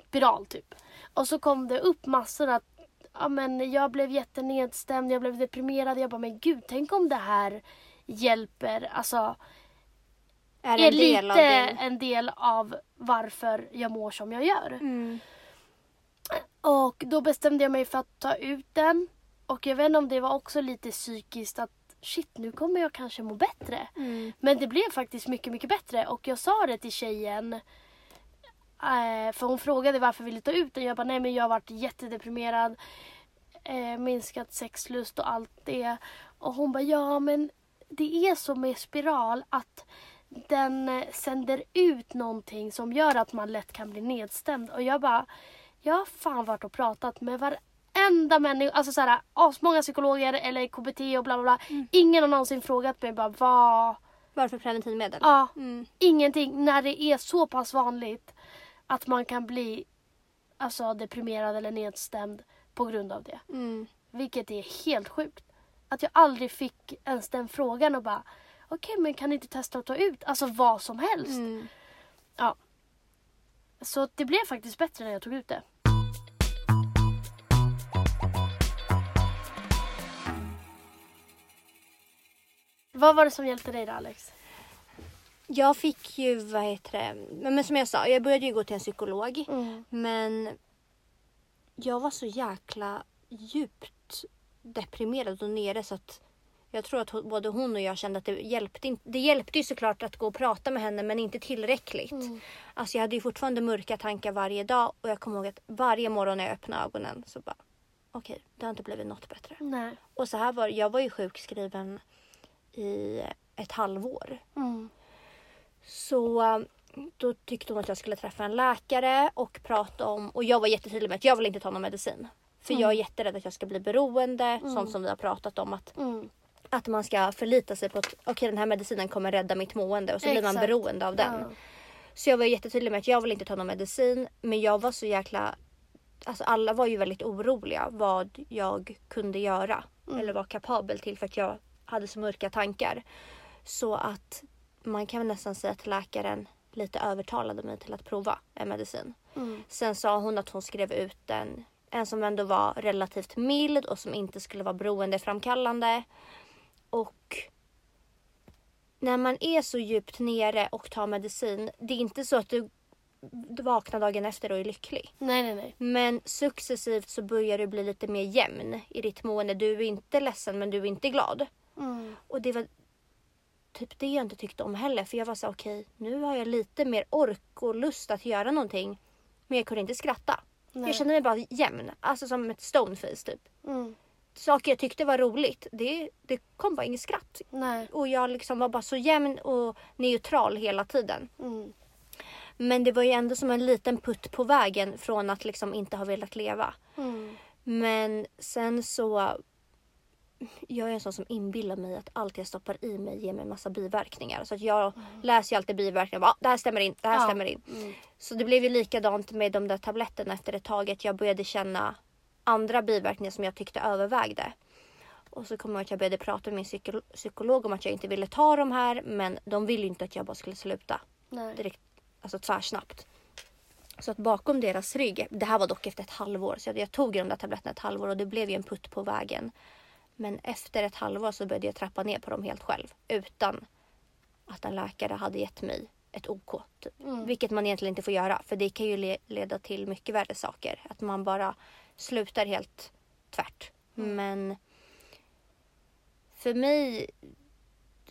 spiral typ. Och så kom det upp massor att ja, men jag blev jättenedstämd, jag blev deprimerad. Jag bara men gud, tänk om det här hjälper, alltså Är, är en del lite av din... en del av varför jag mår som jag gör. Mm. Och då bestämde jag mig för att ta ut den. Och jag vet inte om det var också lite psykiskt att shit nu kommer jag kanske må bättre. Mm. Men det blev faktiskt mycket, mycket bättre. Och jag sa det till tjejen. Eh, för hon frågade varför jag ville ta ut den. Jag bara nej men jag har varit jättedeprimerad. Eh, minskat sexlust och allt det. Och hon bara ja men det är så med spiral att den eh, sänder ut någonting som gör att man lätt kan bli nedstämd. Och jag bara jag har fan varit och pratat med varenda människa, alltså såhär asmånga psykologer eller KBT och bla bla bla. Mm. Ingen har någonsin frågat mig bara vad, Varför preventivmedel? ja, Mm. ingenting när det är så pass vanligt att man kan bli alltså deprimerad eller nedstämd på grund av det. Mm. Vilket är helt sjukt. Att jag aldrig fick ens den frågan och bara okej men kan ni inte testa att ta ut alltså vad som helst. Mm. Ja. Så det blev faktiskt bättre när jag tog ut det. Vad var det som hjälpte dig då Alex? Jag fick ju, vad heter det, men som jag sa, jag började ju gå till en psykolog. Mm. Men jag var så jäkla djupt deprimerad och nere så att jag tror att både hon och jag kände att det hjälpte. inte- Det hjälpte ju såklart att gå och prata med henne men inte tillräckligt. Mm. Alltså jag hade ju fortfarande mörka tankar varje dag och jag kommer ihåg att varje morgon när jag öppnade ögonen så bara okej, det har inte blivit något bättre. Nej. Och så här var jag var ju sjukskriven i ett halvår. Mm. Så eh, då tyckte hon att jag skulle träffa en läkare och prata om, och jag var jättetydlig med att jag vill inte ta någon medicin. För jag är jätterädd att jag ska bli beroende, sånt som vi har pratat om. Att, Mm. att man ska förlita sig på att okej den här medicinen kommer rädda mitt mående och så blir man Exakt. beroende av den. Ja. Så jag var jättetydlig med att jag vill inte ta någon medicin. Men jag var så jäkla... Alltså alla var ju väldigt oroliga vad jag kunde göra. Eller var kapabel till för att jag hade så mörka tankar. Så att man kan väl nästan säga att läkaren lite övertalade mig till att prova en medicin. Mm. Sen sa hon att hon skrev ut en, en som ändå var relativt mild och som inte skulle vara beroendeframkallande. Och när man är så djupt nere och tar medicin, det är inte så att du, du vaknar dagen efter och är lycklig. Nej, nej, nej. Men successivt så börjar du bli lite mer jämn i ditt mående. Du är inte ledsen men du är inte glad. Mm. Och det var typ det jag inte tyckte om heller. För jag var så okej, nu har jag lite mer ork och lust att göra någonting. Men jag kunde inte skratta. Nej. Jag kände mig bara jämn. Alltså som ett stoneface typ. Mm. Saker jag tyckte var roligt, det, det kom bara inget skratt. Nej. Och jag liksom var bara så jämn och neutral hela tiden. Mm. Men det var ju ändå som en liten putt på vägen från att liksom inte ha velat leva. Mm. Men sen så... Jag är en sån som inbillar mig att allt jag stoppar i mig ger mig massa biverkningar. Så att jag läser ju alltid biverkningar. Bara, ah, det här stämmer in, det här Ja. stämmer in. Mm. Så det blev ju likadant med de där tabletterna efter ett tag. Att jag började känna andra biverkningar som jag tyckte övervägde. Och så kommer jag att jag började prata med min psyko- psykolog om att jag inte ville ta de här. Men de ville ju inte att jag bara skulle sluta Nej. direkt, alltså tvärsnabbt. Så att bakom deras rygg, det här var dock efter ett halvår, så jag, jag tog de där tabletterna ett halvår och det blev ju en putt på vägen. Men efter ett halvår så började jag trappa ner på dem helt själv utan att en läkare hade gett mig ett OK. Typ. Mm. Vilket man egentligen inte får göra för det kan ju le- leda till mycket värre saker. Att man bara slutar helt tvärt. Men för mig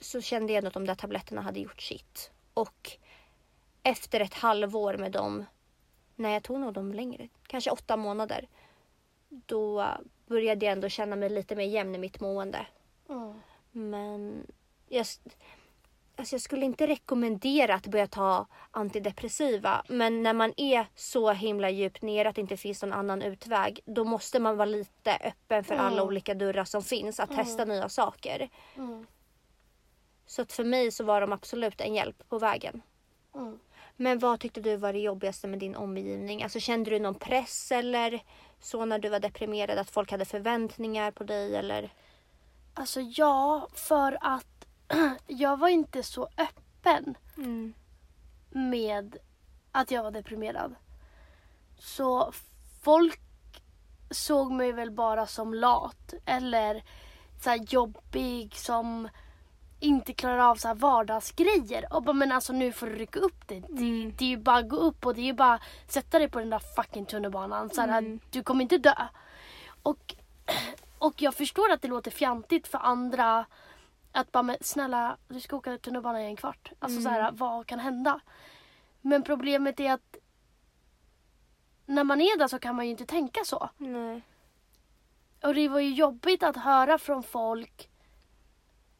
så kände jag ändå att de där tabletterna hade gjort sitt. Och efter ett halvår med dem, nej jag tog nog dem längre, kanske åtta månader. Då började jag ändå känna mig lite mer jämn i mitt mående. Mm. Men jag, alltså jag skulle inte rekommendera att börja ta antidepressiva. Men när man är så himla djupt ner att det inte finns någon annan utväg. Då måste man vara lite öppen för alla Mm. olika dörrar som finns. Att testa nya saker. Mm. Så att för mig så var de absolut en hjälp på vägen. Men vad tyckte du var det jobbigaste med din omgivning? Alltså kände du någon press eller så när du var deprimerad? Att folk hade förväntningar på dig eller? Alltså ja, för att jag var inte så öppen Mm. med att jag var deprimerad. Så folk såg mig väl bara som lat eller så jobbig som inte klarar av så här vardagsgrejer. Och bara, men alltså nu får du rycka upp det. Det, Mm. det är ju bara att gå upp och det är ju bara att sätta dig på den där fucking tunnelbanan. Så här, Mm. Du kommer inte dö. Och, och jag förstår att det låter fjantigt för andra att bara, men snälla du ska åka tunnelbana i en kvart. Alltså så här, vad kan hända? Men problemet är att när man är där så kan man ju inte tänka så. Nej. Och det var ju jobbigt att höra från folk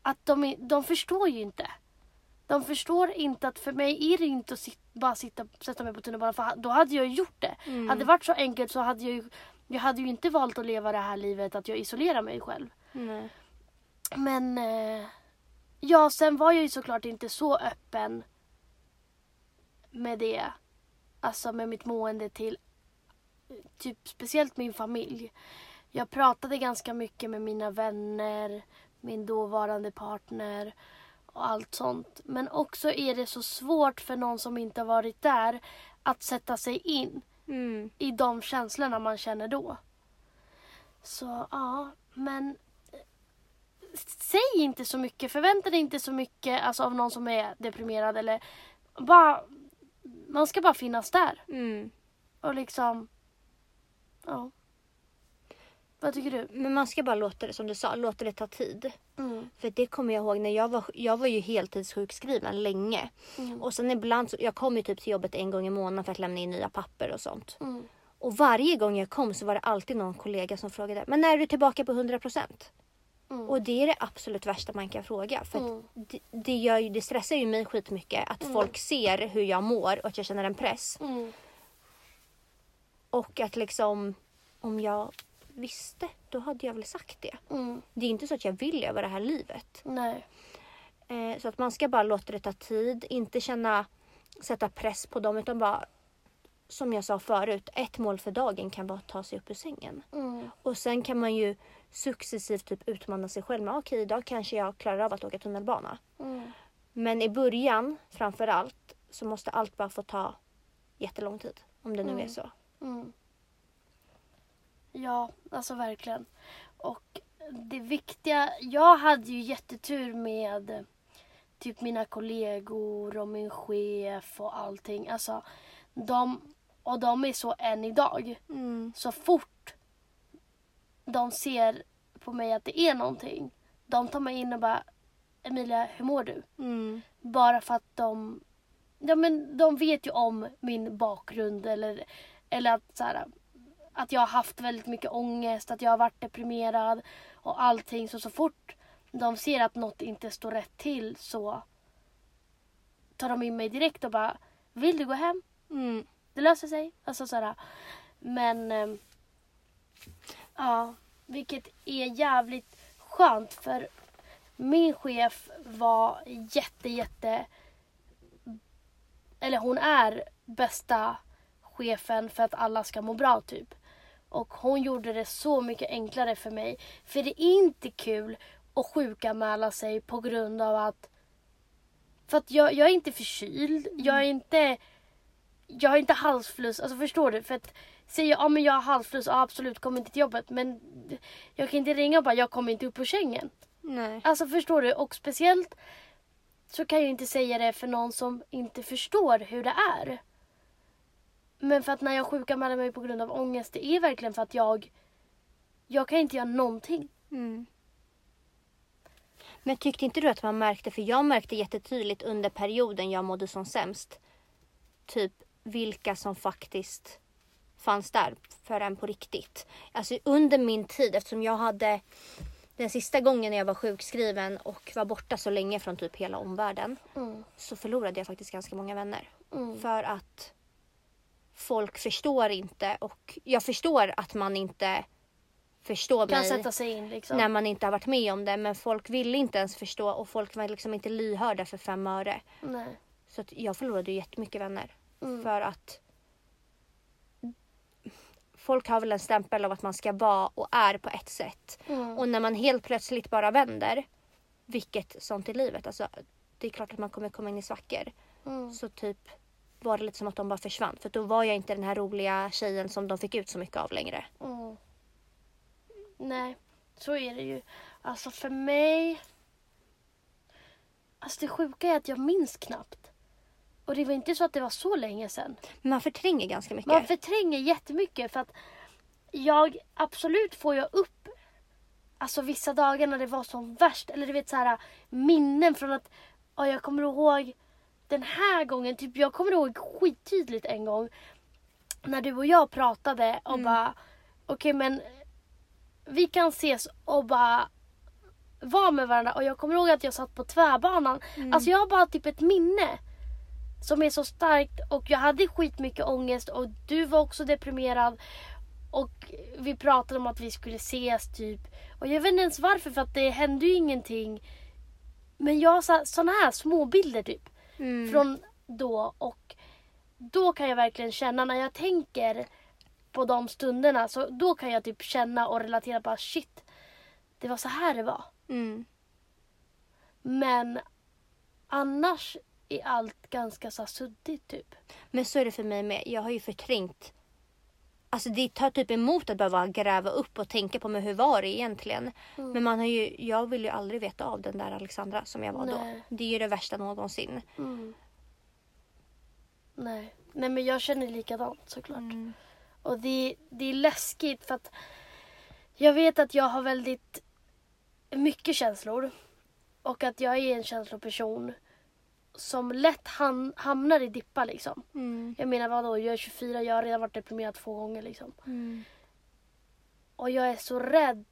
att de, de förstår ju inte. De förstår inte att för mig är det inte att sit, bara sitta, sätta mig på tunnelbanan för då hade jag gjort det. Mm. Hade det varit så enkelt så hade jag ju jag hade ju inte valt att leva det här livet att jag isolerar mig själv. Nej. Men eh, ja, sen var jag ju såklart inte så öppen med det. Alltså med mitt mående till typ speciellt min familj. Jag pratade ganska mycket med mina vänner, min dåvarande partner och allt sånt. Men också är det så svårt för någon som inte har varit där att sätta sig in Mm. i de känslorna man känner då. Så ja, men säg inte så mycket. Förvänta dig inte så mycket alltså, av någon som är deprimerad eller bara man ska bara finnas där Mm. och liksom ja. Vad tycker du? Men man ska bara låta det, som du sa, låta det ta tid. Mm. För det kommer jag ihåg när jag var, jag var ju heltidssjukskriven länge. Mm. Och sen ibland, så, jag kom ju typ till jobbet en gång i månaden för att lämna in nya papper och sånt. Mm. Och varje gång jag kom så var det alltid någon kollega som frågade, men när är du tillbaka på 100%? Mm. Och det är det absolut värsta man kan fråga. För Mm. det, det, gör ju, det stressar ju mig skitmycket att folk ser hur jag mår och att jag känner en press. Mm. Och att liksom, om jag visste, då hade jag väl sagt det. Mm. Det är inte så att jag vill leva det här livet. Nej. Eh, så att man ska bara låta det ta tid, inte känna, sätta press på dem utan bara som jag sa förut, ett mål för dagen kan vara att ta sig upp ur sängen. Mm. Och sen kan man ju successivt typ utmana sig själv med okej idag kanske jag klarar av att åka tunnelbana. Mm. Men i början framför allt så måste allt bara få ta jättelång tid. Om det nu Mm. är så. Mm. Ja, alltså verkligen. Och det viktiga, jag hade ju jättetur med typ mina kollegor och min chef och allting. Alltså, de, och de är så än idag. Mm. Så fort de ser på mig att det är någonting, de tar mig in och bara Emilia, hur mår du? Mm. Bara för att de, ja, men de vet ju om min bakgrund eller, eller att, så här, att jag har haft väldigt mycket ångest, att jag har varit deprimerad och allting. Så så fort de ser att något inte står rätt till så tar de in mig direkt och bara Vill du gå hem? Mm. Det löser sig. Alltså sådär. Men ehm, ja, vilket är jävligt skönt för min chef var jätte, jätte eller hon är bästa chefen för att alla ska må bra typ. Och hon gjorde det så mycket enklare för mig. För det är inte kul att sjukanmäla sig på grund av att för att jag, jag är inte förkyld, jag är inte jag har inte halsfluss, alltså förstår du? För att säger jag, ja men jag har halsfluss, ja absolut kom inte till jobbet men jag kan inte ringa och bara jag kommer inte upp på sängen. Nej. Alltså förstår du? Och speciellt så kan jag inte säga det för någon som inte förstår hur det är. Men för att när jag sjukanmäler mig på grund av ångest, det är verkligen för att jag jag kan inte göra någonting. Mm. Men tyckte inte du att man märkte, för jag märkte jättetydligt under perioden jag mådde som sämst. typ vilka som faktiskt fanns där för en på riktigt. Alltså under min tid eftersom jag hade den sista gången jag var sjukskriven och var borta så länge från typ hela omvärlden Mm. så förlorade jag faktiskt ganska många vänner. Mm. För att folk förstår inte och jag förstår att man inte förstår Kan mig sätta sig in liksom. när man inte har varit med om det men folk ville inte ens förstå och folk var liksom inte lyhörda för fem öre. Nej. Så att jag förlorade ju jättemycket vänner. Mm. För att folk har väl en stämpel av att man ska vara och är på ett sätt. Mm. Och när man helt plötsligt bara vänder, vilket sånt i livet, alltså det är klart att man kommer komma in i svackor. Mm. Så typ var det lite som att de bara försvann. För då var jag inte den här roliga tjejen som de fick ut så mycket av längre. Mm. Nej, så är det ju. Alltså för mig... Alltså det sjuka är att jag minns knappt. Och det var inte så att det var så länge sedan. Man förtränger ganska mycket. Man förtränger jättemycket för att jag absolut får jag upp alltså vissa dagar när det var som värst. Eller du vet så här minnen från att ja, jag kommer ihåg den här gången. Typ jag kommer ihåg skittydligt en gång när du och jag pratade och bara okej men vi kan ses och bara vara med varandra. Och jag kommer ihåg att jag satt på tvärbanan. Alltså jag har bara typ ett minne som är så starkt och jag hade skitmycket ångest och du var också deprimerad. Och vi pratade om att vi skulle ses typ. Och jag vet inte ens varför för att det hände ju ingenting. Men jag har sådana här små bilder typ. Mm. Från då och då kan jag verkligen känna när jag tänker på de stunderna så då kan jag typ känna och relatera bara shit. Det var så här det var. Mm. Men annars är allt ganska så suddigt typ. Men så är det för mig med. Jag har ju förträngt. Alltså det tar typ emot att behöva gräva upp och tänka på men hur var det egentligen. Mm. Men man har ju, jag vill ju aldrig veta av den där Alexandra som jag var Nej. då. Det är ju det värsta någonsin. Mm. Nej. Nej men jag känner likadant såklart. Mm. Och det, det är läskigt för att jag vet att jag har väldigt mycket känslor. Och att jag är en känsloperson som lätt ham- hamnar i dippar liksom. Mm. Jag menar vadå, jag är 24, jag har redan varit deprimerad två gånger liksom. Mm. Och jag är så rädd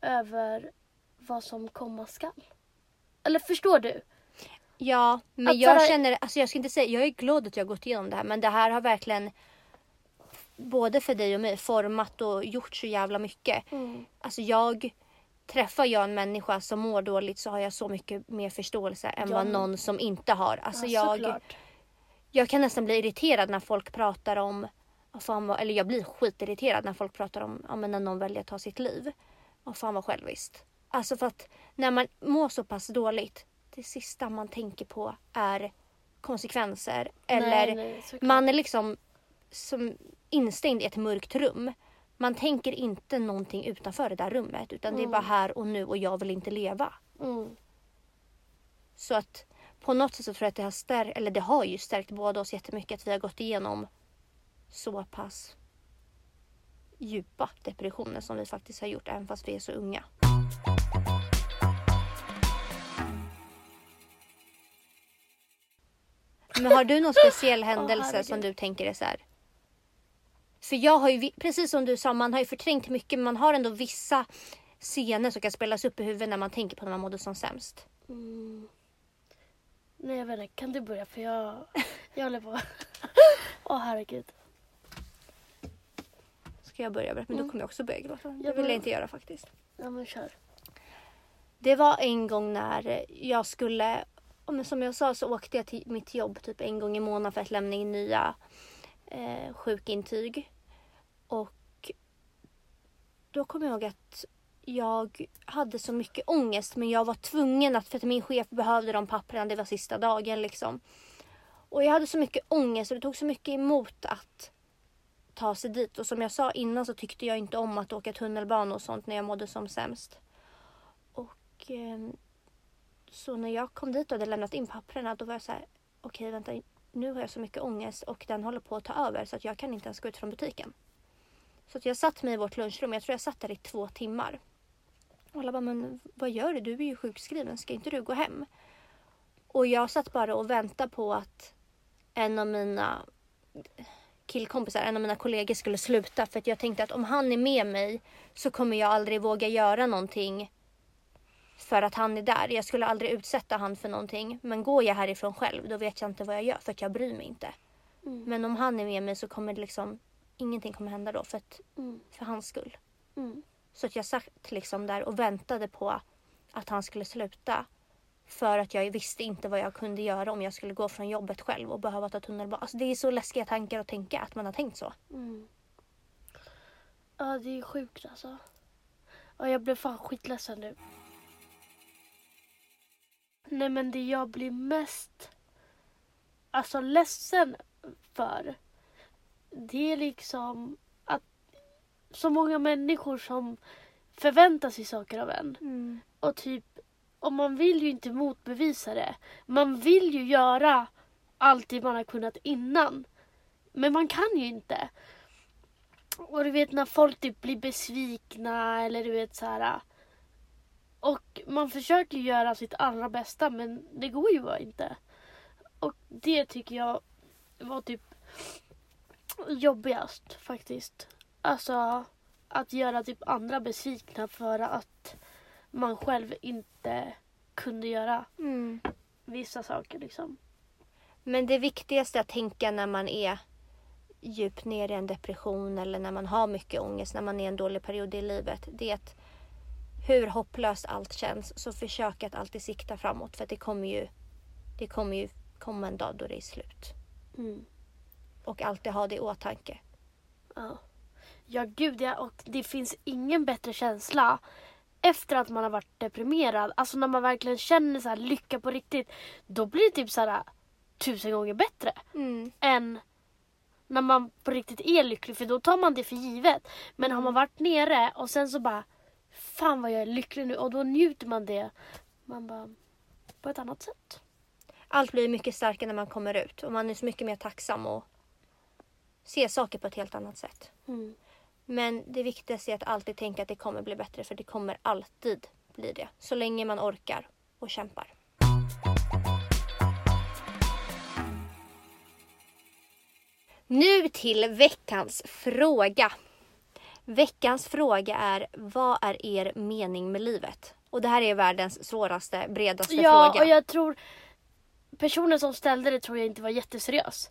över vad som komma skall. Eller förstår du? Ja, men Att jag såhär- känner, alltså jag ska inte säga, jag är glad att jag har gått igenom det här men det här har verkligen både för dig och mig format och gjort så jävla mycket. Mm. Alltså jag Träffar jag en människa som mår dåligt så har jag så mycket mer förståelse än Ja, vad någon som inte har. Alltså ja, jag, jag kan nästan bli irriterad när folk pratar om, fan eller jag blir skitirriterad när folk pratar om ja, när någon väljer att ta sitt liv. Och fan vad själviskt. Alltså för att när man mår så pass dåligt, det sista man tänker på är konsekvenser. Eller Nej, man är liksom som instängd i ett mörkt rum. Man tänker inte någonting utanför det där rummet utan det är bara här och nu och jag vill inte leva. Mm. Så att på något sätt så tror jag att det har stärkt, eller det har ju stärkt båda oss jättemycket att vi har gått igenom så pass djupa depressioner som vi faktiskt har gjort även fast vi är så unga. Men har du någon speciell händelse herregud. som du tänker är så här? För jag har ju, precis som du sa, man har ju förträngt mycket men man har ändå vissa scener som kan spelas upp i huvudet när man tänker på när man mådde som sämst. Mm. Nej jag vet inte, kan du börja för jag, jag håller på. Åh herregud. Ska jag börja berätta? Men då kommer jag också börja gråta. Det vill jag inte göra faktiskt. Ja men kör. Det var en gång när jag skulle, som jag sa så åkte jag till mitt jobb typ en gång i månaden för att lämna in nya eh, sjukintyg. Och då kommer jag ihåg att jag hade så mycket ångest men jag var tvungen att, för att min chef behövde de papperna, det var sista dagen liksom. Och jag hade så mycket ångest och det tog så mycket emot att ta sig dit. Och som jag sa innan så tyckte jag inte om att åka tunnelbana och sånt när jag mådde som sämst. Och eh, så när jag kom dit och hade lämnat in papperna då var jag så här, okej vänta, nu har jag så mycket ångest och den håller på att ta över så att jag kan inte ens gå ut från butiken. Så att jag satt mig i vårt lunchrum, jag tror jag satt där i två timmar. Och alla bara, men vad gör du? Du är ju sjukskriven, ska inte du gå hem? Och jag satt bara och väntade på att en av mina killkompisar, en av mina kollegor skulle sluta för att jag tänkte att om han är med mig så kommer jag aldrig våga göra någonting för att han är där. Jag skulle aldrig utsätta han för någonting. Men går jag härifrån själv då vet jag inte vad jag gör för att jag bryr mig inte. Mm. Men om han är med mig så kommer det liksom ingenting kommer hända då för, att, Mm. för hans skull. Mm. Så att jag satt liksom där och väntade på att han skulle sluta. För att jag visste inte vad jag kunde göra om jag skulle gå från jobbet själv och behöva ta tunnelbana. Alltså det är så läskiga tankar att tänka att man har tänkt så. Mm. Ja, det är sjukt alltså. Ja, jag blev fan skitledsen nu. Nej, men det jag blir mest alltså ledsen för det är liksom att så många människor som förväntar sig saker av en. Och typ, och man vill ju inte motbevisa det. Man vill ju göra allt det man har kunnat innan. Men man kan ju inte. Och du vet när folk typ blir besvikna eller du vet så här. Och man försöker göra sitt allra bästa men det går ju bara inte. Och det tycker jag var typ jobbigast faktiskt. Alltså att göra typ andra besvikna för att man själv inte kunde göra vissa saker liksom. Men det viktigaste att tänka när man är djupt ner i en depression eller när man har mycket ångest, när man är i en dålig period i livet. Det är att hur hopplöst allt känns så försök att alltid sikta framåt för att det kommer ju, det kommer ju komma en dag då det är slut. Mm. Och alltid ha det i åtanke. Ja. ja, gud ja. Och det finns ingen bättre känsla efter att man har varit deprimerad. Alltså när man verkligen känner så lycka på riktigt. Då blir det typ så här tusen gånger bättre än när man på riktigt är lycklig. För då tar man det för givet. Men har man varit nere och sen så bara Fan vad jag är lycklig nu och då njuter man det. Man bara på ett annat sätt. Allt blir mycket starkare när man kommer ut och man är så mycket mer tacksam och ser saker på ett helt annat sätt. Mm. Men det viktigaste är att alltid tänka att det kommer bli bättre för det kommer alltid bli det. Så länge man orkar och kämpar. Nu till veckans fråga. Veckans fråga är vad är er mening med livet? Och det här är världens svåraste, bredaste Ja, fråga. och jag tror personen som ställde det tror jag inte var jätteseriös.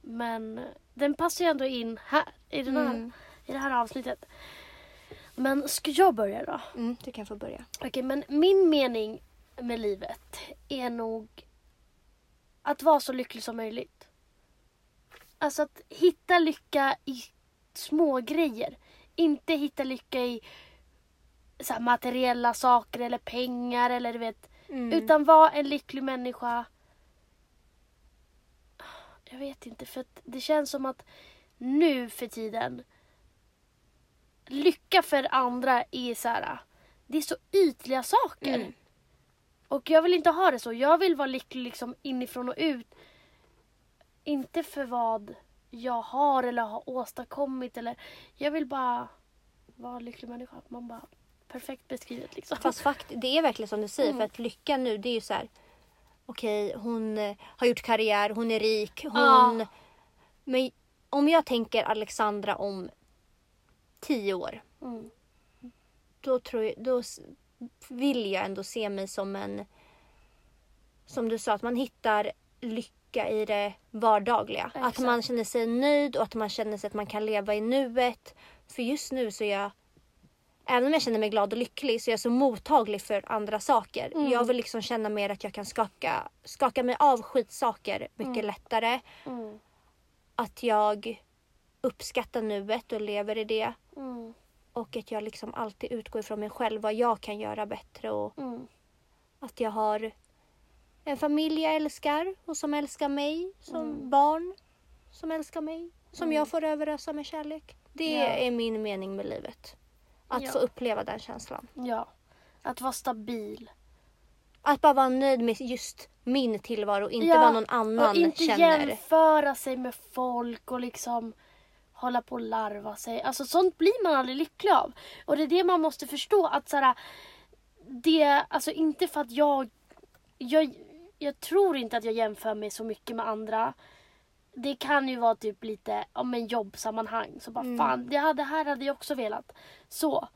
Men den passar ju ändå in här i, den här, Mm. i det här avsnittet. Men ska jag börja då? Mm, du kan få börja. Okej, men min mening med livet är nog att vara så lycklig som möjligt. Alltså att hitta lycka i små grejer. Inte hitta lycka i så här, materiella saker eller pengar eller du vet. Mm. Utan vara en lycklig människa. Jag vet inte för det känns som att nu för tiden lycka för andra är så här. Det är så ytliga saker. Mm. Och jag vill inte ha det så. Jag vill vara lycklig liksom inifrån och ut. Inte för vad jag har eller har åstadkommit. Eller, jag vill bara vara en lycklig människa. Man bara, perfekt beskrivet liksom. Fast fakt, det är verkligen som du säger Mm. för att lycka nu det är ju så här. Okej, hon eh, har gjort karriär, hon är rik, hon... Ja. Men om jag tänker Alexandra om tio år. Mm. Då, tror jag, då vill jag ändå se mig som en... Som du sa, att man hittar lycka i det vardagliga. Att Exakt. man känner sig nöjd och att man känner sig att man kan leva i nuet. För just nu så är jag... Även om jag känner mig glad och lycklig så är jag så mottaglig för andra saker. Mm. Jag vill liksom känna mer att jag kan skaka, skaka mig av skitsaker mycket Mm. lättare. Mm. Att jag uppskattar nuet och lever i det. Mm. Och att jag liksom alltid utgår ifrån mig själv vad jag kan göra bättre och Mm. att jag har en familj jag älskar och som älskar mig. Som Mm. barn som älskar mig. Som Mm. jag får överösa med kärlek. Det Ja. är min mening med livet. Att Ja. få uppleva den känslan. Ja. Att vara stabil. Att bara vara nöjd med just min tillvaro. Inte Ja, vad någon annan och inte känner. jämföra sig med folk och liksom hålla på och larva sig. Alltså sånt blir man aldrig lycklig av. Och det är det man måste förstå att såhär, det, alltså inte för att jag, jag, jag tror inte att jag jämför mig så mycket med andra. det kan ju vara typ lite om en jobbsammanhang. Så bara fan, det, det här hade jag också velat. Så.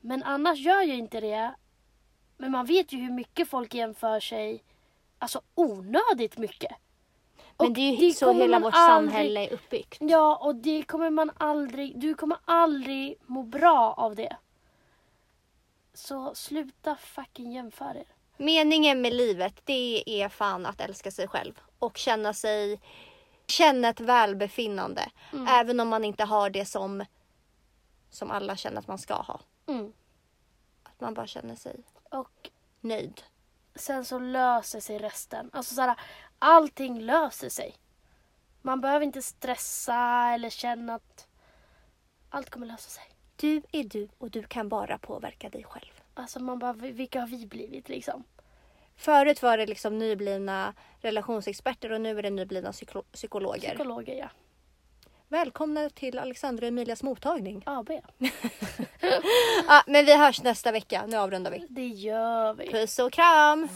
Men annars gör jag inte det. Men man vet ju hur mycket folk jämför sig. Alltså onödigt mycket. Men Och det är ju så kommer hela vårt aldrig- samhälle är uppbyggt. Ja, och det kommer man aldrig... Du kommer aldrig må bra av det. Så sluta fucking jämföra er. Meningen med livet det är fan att älska sig själv och känna sig känna ett välbefinnande. Mm. Även om man inte har det som som alla känner att man ska ha. Mm. Att man bara känner sig Och nöjd. sen så löser sig resten. Alltså såhär, allting löser sig. Man behöver inte stressa eller känna att allt kommer lösa sig. Du är du och du kan bara påverka dig själv. Alltså man bara, vilka har vi blivit liksom? Förut var det liksom nyblivna relationsexperter och nu är det nyblivna psyko- psykologer. Psykologer ja. Välkomna till Alexandra och Emilias mottagning. AB. Ja, men vi hörs nästa vecka. Nu avrundar vi. Det gör vi. Puss och kram!